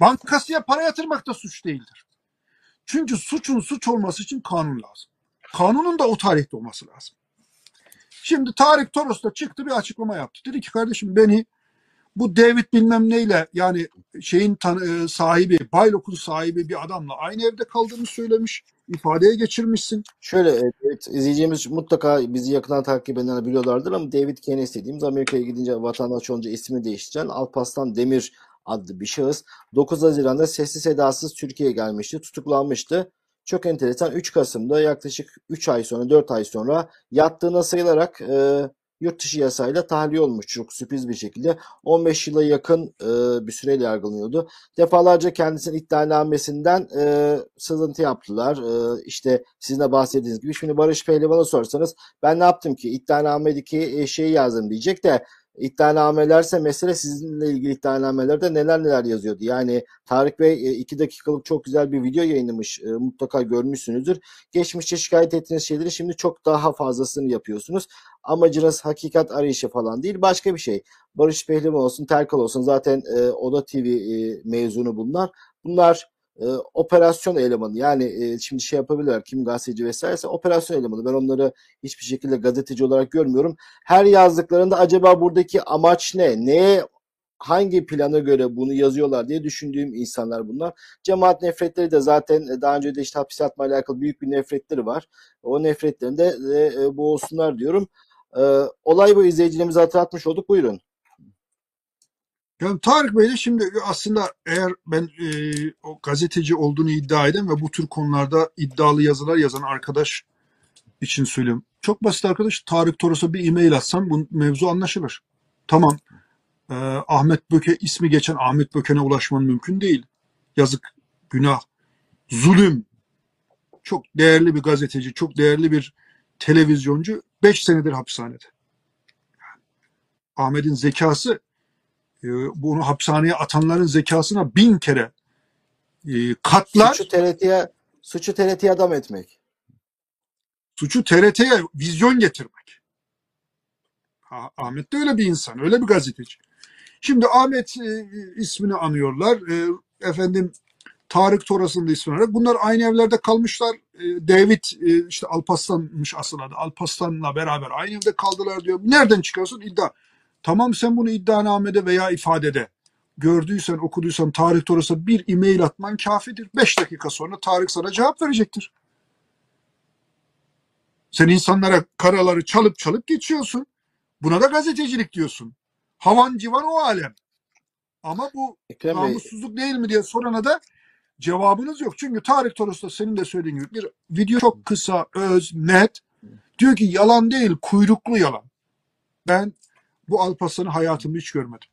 Bankasıya para yatırmak da suç değildir. Çünkü suçun suç olması için kanun lazım. Kanunun da o tarihte olması lazım. Şimdi Tarık Toros da çıktı bir açıklama yaptı. Dedi ki kardeşim beni bu David bilmem neyle yani şeyin tan- e, sahibi, Baylok'un sahibi bir adamla aynı evde kaldığını söylemiş. ifadeye geçirmişsin. Şöyle e, evet, izleyeceğimiz mutlaka bizi yakından takip edenler biliyorlardır ama David Keynes dediğimiz Amerika'ya gidince vatandaş olunca ismini değiştiren Alparslan Demir adlı bir şahıs 9 Haziran'da sessiz sedasız Türkiye'ye gelmişti, tutuklanmıştı. Çok enteresan 3 Kasım'da yaklaşık 3 ay sonra 4 ay sonra yattığına sayılarak e, yurt dışı yasayla tahliye olmuş çok sürpriz bir şekilde. 15 yıla yakın e, bir süreyle yargılanıyordu. Defalarca kendisinin iddianamesinden e, sızıntı yaptılar. E, işte sizin de bahsettiğiniz gibi. Şimdi Barış Pehlivan'a sorsanız ben ne yaptım ki? İddianamedeki e, şeyi yazdım diyecek de iddianamelerse mesele sizinle ilgili iddianamelerde neler neler yazıyordu. Yani Tarık Bey 2 dakikalık çok güzel bir video yayınlamış. E, mutlaka görmüşsünüzdür. Geçmişte şikayet ettiğiniz şeyleri şimdi çok daha fazlasını yapıyorsunuz. Amacınız hakikat arayışı falan değil başka bir şey. Barış Pehlivan olsun, Terkal olsun zaten e, Oda TV e, mezunu bunlar. Bunlar e, operasyon elemanı yani e, şimdi şey yapabilirler kim gazeteci vesairese operasyon elemanı ben onları hiçbir şekilde gazeteci olarak görmüyorum. Her yazdıklarında acaba buradaki amaç ne? Neye hangi plana göre bunu yazıyorlar diye düşündüğüm insanlar bunlar. Cemaat nefretleri de zaten e, daha önce de işte hapis yatma alakalı büyük bir nefretleri var. O nefretlerini de e, e, boğulsunlar diyorum. E, olay bu izleyicilerimize hatırlatmış olduk. Buyurun. Yani Tarık Bey de şimdi aslında eğer ben e, o gazeteci olduğunu iddia eden ve bu tür konularda iddialı yazılar yazan arkadaş için söylüyorum. Çok basit arkadaş. Tarık Toros'a bir e-mail atsam bu mevzu anlaşılır. Tamam. Ee, Ahmet Böke ismi geçen Ahmet Böken'e ulaşman mümkün değil. Yazık, günah, zulüm. Çok değerli bir gazeteci, çok değerli bir televizyoncu 5 senedir hapishanede. Ahmet'in zekası e, bunu hapishaneye atanların zekasına bin kere e, katlar. Suçu TRT'ye suçu TRT'ye adam etmek. Suçu TRT'ye vizyon getirmek. Ha, Ahmet de öyle bir insan, öyle bir gazeteci. Şimdi Ahmet e, ismini anıyorlar. E, efendim Tarık Toras'ın da ismini anıyorlar. Bunlar aynı evlerde kalmışlar. E, David e, işte Alparslan'mış asıl adı. Alparslan'la beraber aynı evde kaldılar diyor. Nereden çıkarsın? İddia. Tamam sen bunu iddianamede veya ifadede gördüysen, okuduysan Tarık Toras'a bir e-mail atman kafidir. Beş dakika sonra Tarık sana cevap verecektir. Sen insanlara karaları çalıp çalıp geçiyorsun. Buna da gazetecilik diyorsun. Havan civan o alem. Ama bu Ekrem Bey namussuzluk değil mi diye sorana da cevabınız yok. Çünkü Tarık Toros'ta senin de söylediğin gibi bir video çok kısa, öz, net. Diyor ki yalan değil, kuyruklu yalan. Ben bu Alparslan'ı hayatımda hiç görmedim.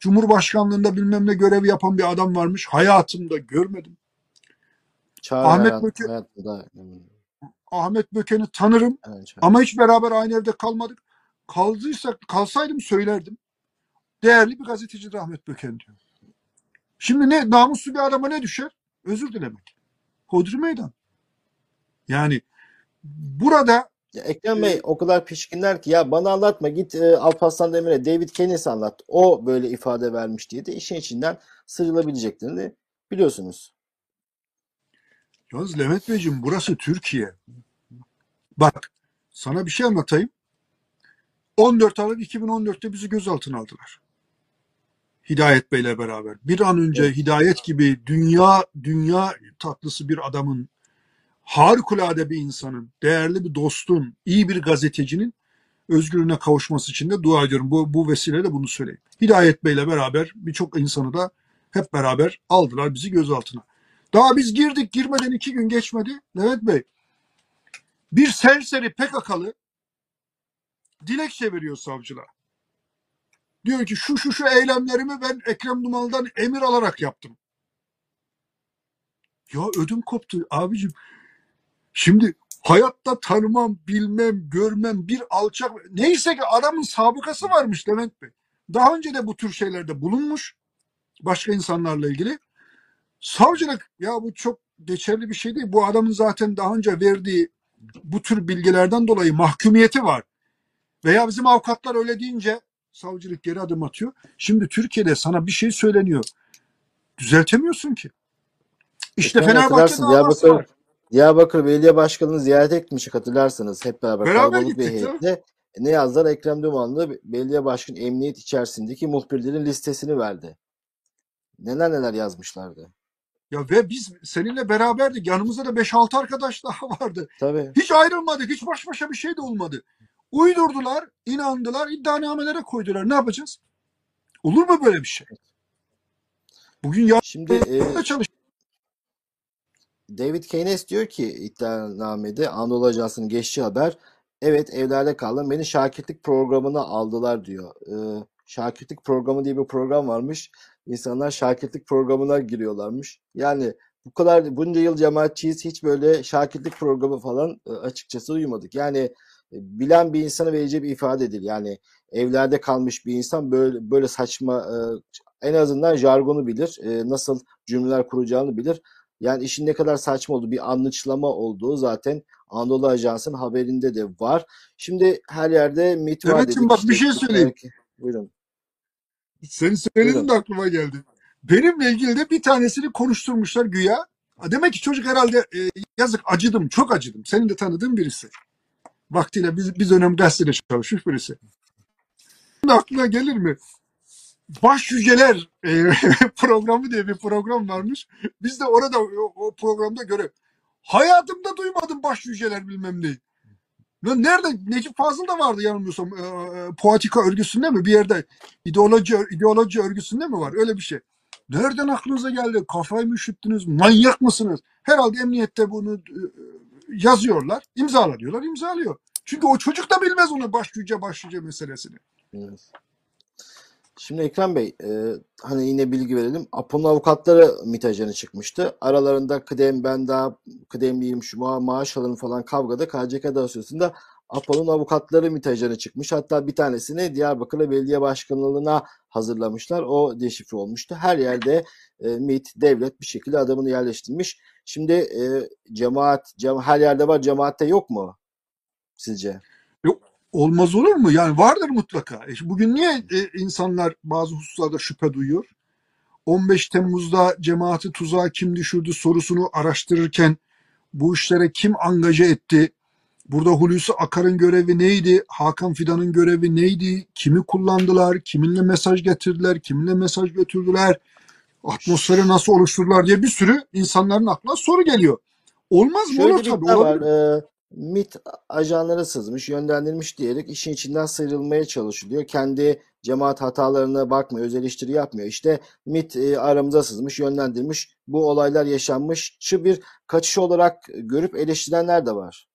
Cumhurbaşkanlığında bilmem ne görevi yapan bir adam varmış. Hayatımda görmedim. Çağrı Ahmet hayat- Böke- hayatta da Ahmet Böken'i tanırım. evet, Çağrı. Ama hiç beraber aynı evde kalmadık. Kaldıysak, kalsaydım söylerdim. Değerli bir gazeteci Ahmet Böken diyor. Şimdi ne namuslu bir adama ne düşer? Özür dilemek. Hodri meydan. Yani burada Ya Ekrem Bey o kadar pişkinler ki ya bana anlatma git e, Alparslan Demir'e David Keynes anlat. O böyle ifade vermiş diye de işin içinden sıyrılabileceklerini biliyorsunuz. yalnız Levent Beyciğim burası Türkiye. Bak sana bir şey anlatayım. 14 Aralık 2014'te bizi gözaltına aldılar. Hidayet Bey'le beraber. Bir an önce Hidayet gibi dünya dünya tatlısı bir adamın, harikulade bir insanın, değerli bir dostun, iyi bir gazetecinin özgürlüğüne kavuşması için de dua ediyorum. Bu, bu vesileyle bunu söyleyeyim. Hidayet Bey'le beraber birçok insanı da hep beraber aldılar bizi gözaltına. Daha biz girdik girmeden iki gün geçmedi. Levent Bey bir serseri PKK'lı dilekçe veriyor savcılığa. Diyor ki şu şu şu eylemlerimi ben Ekrem Duman'dan emir alarak yaptım. Ya ödüm koptu abicim. Şimdi hayatta tanımam, bilmem, görmem bir alçak. Neyse ki adamın sabıkası varmış Levent Bey. Daha önce de bu tür şeylerde bulunmuş. Başka insanlarla ilgili. Savcılık ya bu çok geçerli bir şey değil. Bu adamın zaten daha önce verdiği bu tür bilgilerden dolayı mahkumiyeti var. Veya bizim avukatlar öyle deyince savcılık geri adım atıyor. Şimdi Türkiye'de sana bir şey söyleniyor. Düzeltemiyorsun ki. İşte Ekrem Bey Fenerbahçe hatırlarsın davası var. Diyarbakır Belediye Başkanı'nı ziyaret etmiştik hatırlarsınız hep beraber Beraber kalabalık bir gittik heyetle. Ne yazdılar? Ekrem Dumanlı belediye başkanı emniyet içerisindeki muhbirlerin listesini verdi. Neler neler yazmışlardı. Ya ve biz seninle beraberdik. Yanımızda da 5-6 arkadaş daha vardı. Tabii. Hiç ayrılmadık. Hiç baş başa bir şey de olmadı. Uydurdular, inandılar, iddianamelere koydular. Ne yapacağız? Olur mu böyle bir şey? Bugün Şimdi e, yarın çalış. David Keynes diyor ki iddianamede Anadolu Ajansı'nın geçtiği haber evet evlerde kaldım beni şakirtlik programına aldılar diyor. Ee, şakirtlik programı diye bir program varmış. İnsanlar şakirtlik programına giriyorlarmış. Yani bu kadar bunca yıl cemaatçiyiz hiç böyle şakirtlik programı falan e, açıkçası duymadık. Yani e, bilen bir insana vereceği bir ifade değil. Yani evlerde kalmış bir insan böyle böyle saçma e, en azından jargonu bilir. Nasıl cümleler kuracağını bilir. Yani işin ne kadar saçma olduğu, bir anlıçlama olduğu zaten Anadolu Ajansı'nın haberinde de var. Şimdi her yerde mit var dedik. bak bir İşte şey söyleyeyim. belki- Buyurun. Senin söylediğin Buyurun. de aklıma geldi. Benimle ilgili de bir tanesini konuşturmuşlar güya. Demek ki çocuk herhalde e, yazık acıdım, çok acıdım. Senin de tanıdığın birisi. Vaktiyle biz, biz dönem gazetede çalışmış birisi. Aklına gelir mi? Baş Yüceler e, programı diye bir program varmış. Biz de orada o, o programda görev. Hayatımda duymadım baş yüceler bilmem ne. Lan nerede? Necip Fazıl da vardı yanılmıyorsam. E, e, Poetika örgüsünde mi? Bir yerde ideoloji ideoloji örgüsünde mi var? Öyle bir şey. Nereden aklınıza geldi? Kafayı mı üşüttünüz? Manyak mısınız? Herhalde emniyette bunu e, yazıyorlar. İmzala diyorlar. imzalıyor. Çünkü o çocuk da bilmez onu baş yüce baş yüce meselesini. Evet. Şimdi Ekrem Bey, e, hani yine bilgi verelim. Apo'nun avukatları MİT çıkmıştı. Aralarında kıdem ben daha kıdemliyim şu ma maaş alırım falan kavgada KCK dosyasında Apo'nun avukatları MİT çıkmış. Hatta bir tanesini Diyarbakır'la belediye başkanlığına hazırlamışlar. O deşifre olmuştu. Her yerde e, MİT, devlet bir şekilde adamını yerleştirmiş. Şimdi e, cemaat, cema her yerde var, cemaatte yok mu sizce? Olmaz olur mu? Yani vardır mutlaka. E, bugün niye e, insanlar bazı hususlarda şüphe duyuyor? 15 Temmuz'da cemaati tuzağa kim düşürdü sorusunu araştırırken bu işlere kim angaje etti? Burada Hulusi Akar'ın görevi neydi? Hakan Fidan'ın görevi neydi? Kimi kullandılar? Kiminle mesaj getirdiler? Kiminle mesaj götürdüler? Atmosferi nasıl oluşturdular diye bir sürü insanların aklına soru geliyor. Olmaz mı? Olur tabii. var. Olabilir. MİT ajanlara sızmış, yönlendirmiş diyerek işin içinden sıyrılmaya çalışılıyor. Kendi cemaat hatalarına bakmıyor, öz eleştiri yapmıyor. İşte MİT e, aramıza sızmış, yönlendirmiş, bu olaylar yaşanmış. Şu bir kaçış olarak görüp eleştirenler de var.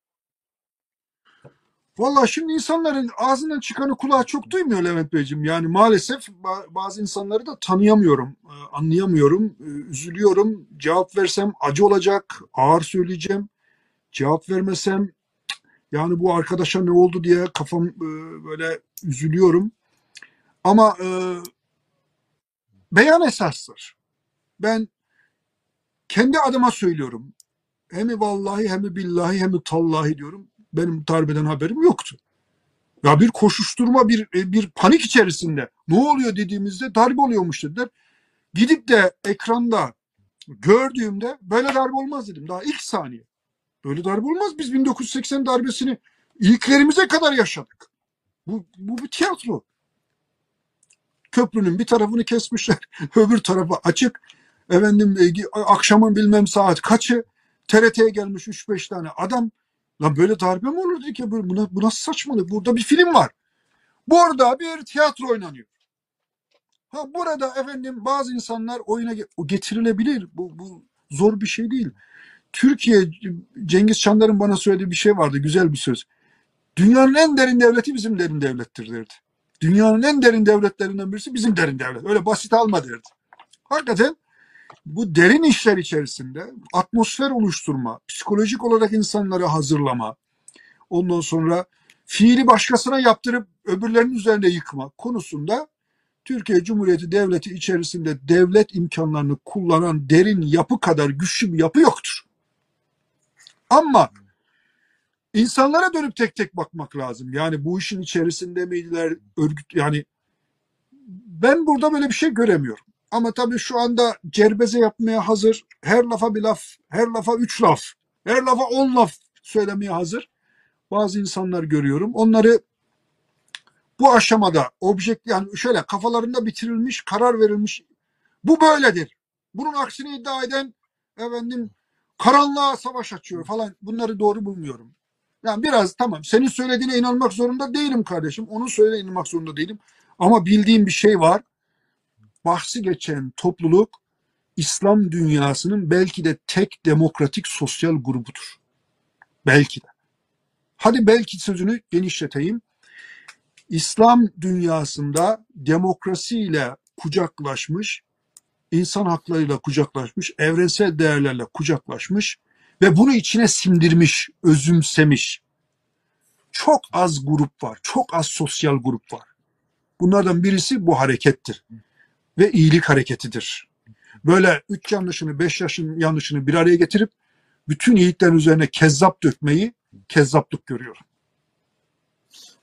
Vallahi şimdi insanların ağzından çıkanı kulağı çok duymuyor Levent Beyciğim. Yani maalesef ba- bazı insanları da tanıyamıyorum, e, anlayamıyorum, e, üzülüyorum. Cevap versem acı olacak, ağır söyleyeceğim. Cevap vermesem yani bu arkadaşa ne oldu diye kafam e, böyle üzülüyorum. Ama e, beyan esastır. Ben kendi adıma söylüyorum. Hem vallahi hem billahi hem tallahi diyorum. Benim darbeden haberim yoktu. Ya bir koşuşturma, bir e, bir panik içerisinde. Ne oluyor dediğimizde darbe oluyormuş dediler. Gidip de ekranda gördüğümde böyle darbe olmaz dedim. Daha ilk saniye. Böyle darbe olmaz. Biz 1980 darbesini ilklerimize kadar yaşadık. Bu, bu bir tiyatro. Köprünün bir tarafını kesmişler. Öbür tarafı açık. Efendim e, akşamın bilmem saat kaçı TRT'ye gelmiş 3-5 tane adam. Lan böyle darbe mi olur dedik ya böyle bu, nasıl saçmalık? Burada bir film var. Burada bir tiyatro oynanıyor. Ha burada efendim bazı insanlar oyuna getirilebilir. Bu, bu zor bir şey değil. Türkiye Cengiz Çandar'ın bana söylediği bir şey vardı. Güzel bir söz. Dünyanın en derin devleti bizim derin devlettir derdi. Dünyanın en derin devletlerinden birisi bizim derin devlet. Öyle basit alma derdi. Hakikaten bu derin işler içerisinde atmosfer oluşturma, psikolojik olarak insanları hazırlama, ondan sonra fiili başkasına yaptırıp öbürlerinin üzerine yıkma konusunda Türkiye Cumhuriyeti Devleti içerisinde devlet imkanlarını kullanan derin yapı kadar güçlü bir yapı yoktur. Ama insanlara dönüp tek tek bakmak lazım. Yani bu işin içerisinde miydiler örgüt yani ben burada böyle bir şey göremiyorum. Ama tabii şu anda cerbeze yapmaya hazır. Her lafa bir laf, her lafa üç laf, her lafa on laf söylemeye hazır. Bazı insanlar görüyorum. Onları bu aşamada objekt yani şöyle kafalarında bitirilmiş, karar verilmiş. Bu böyledir. Bunun aksini iddia eden efendim karanlığa savaş açıyor falan. Bunları doğru bulmuyorum. Yani biraz tamam senin söylediğine inanmak zorunda değilim kardeşim. Onun söylediğine inanmak zorunda değilim. Ama bildiğim bir şey var. Bahsi geçen topluluk İslam dünyasının belki de tek demokratik sosyal grubudur. Belki de. Hadi belki sözünü genişleteyim. İslam dünyasında demokrasiyle kucaklaşmış, insan haklarıyla kucaklaşmış, evrensel değerlerle kucaklaşmış ve bunu içine sindirmiş, özümsemiş. Çok az grup var, çok az sosyal grup var. Bunlardan birisi bu harekettir ve iyilik hareketidir. Böyle üç yanlışını, beş yaşın yanlışını bir araya getirip bütün iyiliklerin üzerine kezzap dökmeyi kezzaplık görüyorum.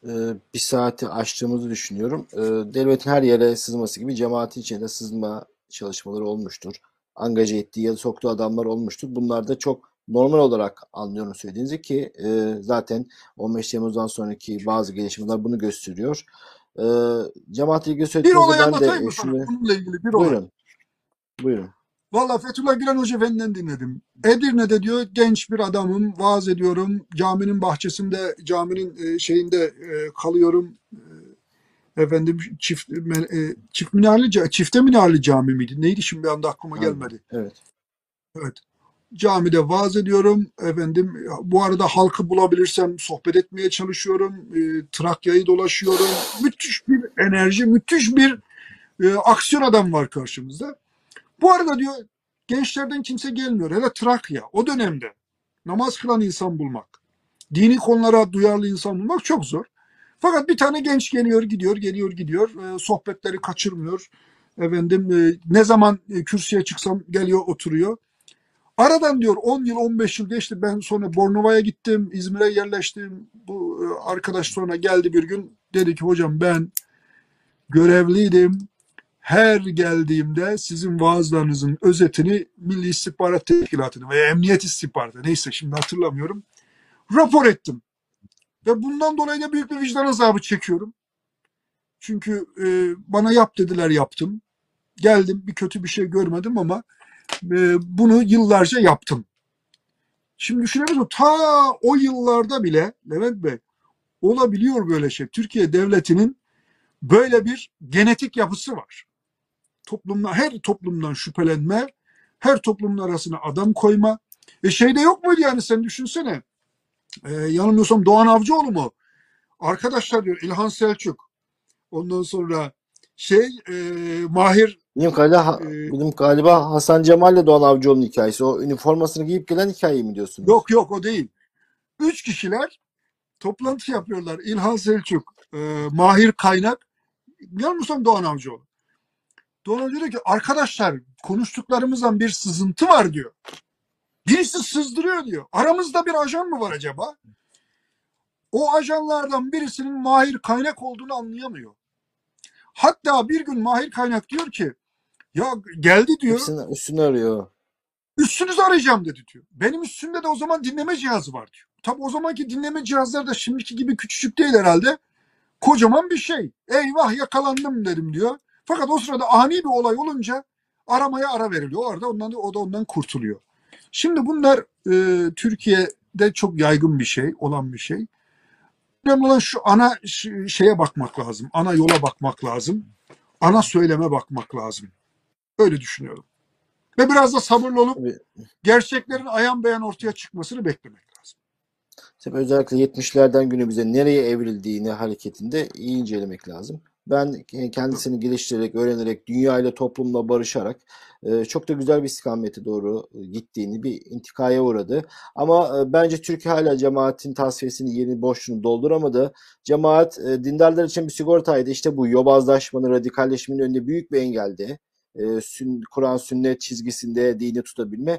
Ee, bir saati aştığımızı düşünüyorum. Ee, devletin her yere sızması gibi cemaatin içine sızma çalışmaları olmuştur. Angaje ettiği ya da soktuğu adamlar olmuştur. Bunlar da çok normal olarak anlıyorum söylediğinizi ki e, zaten 15 Temmuz'dan sonraki bazı gelişmeler bunu gösteriyor. E, cemaatle ilgili Bir söylediğinizde olay ben anlatayım de mı şunu... Bununla ilgili bir olay. Buyurun. Buyurun. Valla Fethullah Gülen Hoca Efendi'den dinledim. Edirne'de diyor genç bir adamım, vaaz ediyorum. Caminin bahçesinde, caminin e, şeyinde e, kalıyorum. Efendim çift e, çift minareli çifte minareli cami miydi? Neydi şimdi bir anda aklıma gelmedi. Evet. Evet. Camide vaaz ediyorum. Efendim bu arada halkı bulabilirsem sohbet etmeye çalışıyorum. E, Trakya'yı dolaşıyorum. Müthiş bir enerji, müthiş bir e, aksiyon adam var karşımızda. Bu arada diyor gençlerden kimse gelmiyor. Hele Trakya o dönemde namaz kılan insan bulmak, dini konulara duyarlı insan bulmak çok zor. Fakat bir tane genç geliyor gidiyor, geliyor gidiyor. E, sohbetleri kaçırmıyor. Efendim e, ne zaman e, kürsüye çıksam geliyor oturuyor. Aradan diyor 10 yıl 15 yıl geçti. Ben sonra Bornova'ya gittim. İzmir'e yerleştim. Bu e, arkadaş sonra geldi bir gün. Dedi ki hocam ben görevliydim. Her geldiğimde sizin vaazlarınızın özetini Milli İstihbarat Teşkilatı'na veya Emniyet İstihbaratı neyse şimdi hatırlamıyorum. Rapor ettim. Ve bundan dolayı da büyük bir vicdan azabı çekiyorum. Çünkü e, bana yap dediler yaptım. Geldim bir kötü bir şey görmedim ama e, bunu yıllarca yaptım. Şimdi düşünebiliyor ta o yıllarda bile Levent Bey olabiliyor böyle şey. Türkiye devletinin böyle bir genetik yapısı var. Toplumda her toplumdan şüphelenme, her toplumun arasına adam koyma. E şeyde yok muydu yani sen düşünsene. E, yanılmıyorsam Doğan Avcıoğlu mu? Arkadaşlar diyor İlhan Selçuk. Ondan sonra şey e, Mahir Benim galiba, e, benim galiba Hasan Cemal ile Doğan Avcıoğlu'nun hikayesi. O üniformasını giyip gelen hikayeyi mi diyorsunuz? yok yok o değil. Üç kişiler toplantı yapıyorlar. İlhan Selçuk, e, Mahir Kaynak, yanılmıyorsam Doğan Avcıoğlu. Doğan Avcıoğlu diyor ki arkadaşlar konuştuklarımızdan bir sızıntı var diyor. Birisi sızdırıyor diyor. Aramızda bir ajan mı var acaba? O ajanlardan birisinin Mahir Kaynak olduğunu anlayamıyor. Hatta bir gün Mahir Kaynak diyor ki ya geldi diyor Hepsinin üstünü arıyor. üstünüzü arayacağım dedi diyor. Benim üstümde de o zaman dinleme cihazı var diyor. Tabi o zamanki dinleme cihazları da şimdiki gibi küçücük değil herhalde. Kocaman bir şey. Eyvah yakalandım dedim diyor. Fakat o sırada ani bir olay olunca aramaya ara veriliyor. Orada ondan o da ondan kurtuluyor. Şimdi bunlar e, Türkiye'de çok yaygın bir şey, olan bir şey. Önemli olan şu ana şeye bakmak lazım. Ana yola bakmak lazım. Ana söyleme bakmak lazım. Öyle düşünüyorum. Ve biraz da sabırlı olup gerçeklerin ayan beyan ortaya çıkmasını beklemek lazım. tabii özellikle 70'lerden günümüze nereye evrildiğini hareketinde iyi incelemek lazım. Ben kendisini geliştirerek, öğrenerek, dünyayla, toplumla barışarak e, çok da güzel bir istikamete doğru e, gittiğini, bir intikaya uğradı. Ama e, bence Türkiye hala cemaatin tasfiyesini, yerini, boşluğunu dolduramadı. Cemaat e, dindarlar için bir sigortaydı. İşte bu yobazlaşmanın, radikalleşmenin önünde büyük bir engeldi. e, Kur'an sünnet çizgisinde dini tutabilme.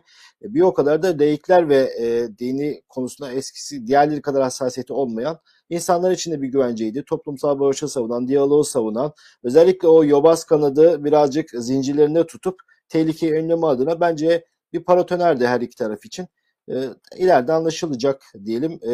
E, bir o kadar da laikler ve e, dini konusunda eskisi diğerleri kadar hassasiyeti olmayan insanlar için de bir güvenceydi. Toplumsal barışı savunan, diyaloğu savunan, özellikle o yobaz kanadı birazcık zincirlerinde tutup tehlikeyi önleme adına bence bir paratonerdi her iki taraf için. E, ileride anlaşılacak diyelim. E,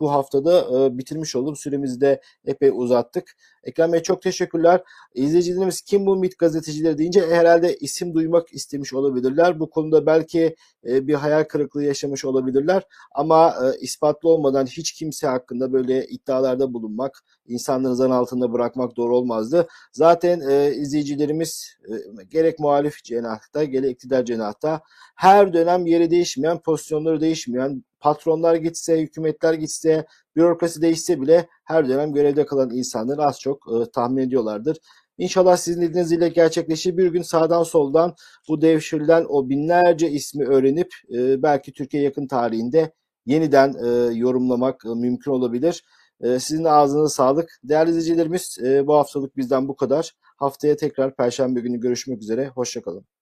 bu haftada e, bitirmiş oldum. Süremizi de epey uzattık. Ekrem Bey çok teşekkürler. İzleyicilerimiz kim bu MİT gazetecileri deyince herhalde isim duymak istemiş olabilirler. Bu konuda belki e, bir hayal kırıklığı yaşamış olabilirler. Ama e, ispatlı olmadan hiç kimse hakkında böyle iddialarda bulunmak, insanları zan altında bırakmak doğru olmazdı. Zaten e, izleyicilerimiz e, gerek muhalif cenahta gerek iktidar cenahta her dönem yeri değişmeyen, pozisyonları değişmeyen, patronlar gitse, hükümetler gitse, bürokrasi değişse bile her dönem görevde kalan insanları az çok e, tahmin ediyorlardır. İnşallah sizin dediğinizle gerçekleşir. Bir gün sağdan soldan bu devşirilen o binlerce ismi öğrenip e, belki Türkiye yakın tarihinde yeniden e, yorumlamak e, mümkün olabilir. E, sizin ağzınıza sağlık. Değerli izleyicilerimiz e, bu haftalık bizden bu kadar. Haftaya tekrar Perşembe günü görüşmek üzere. Hoşçakalın.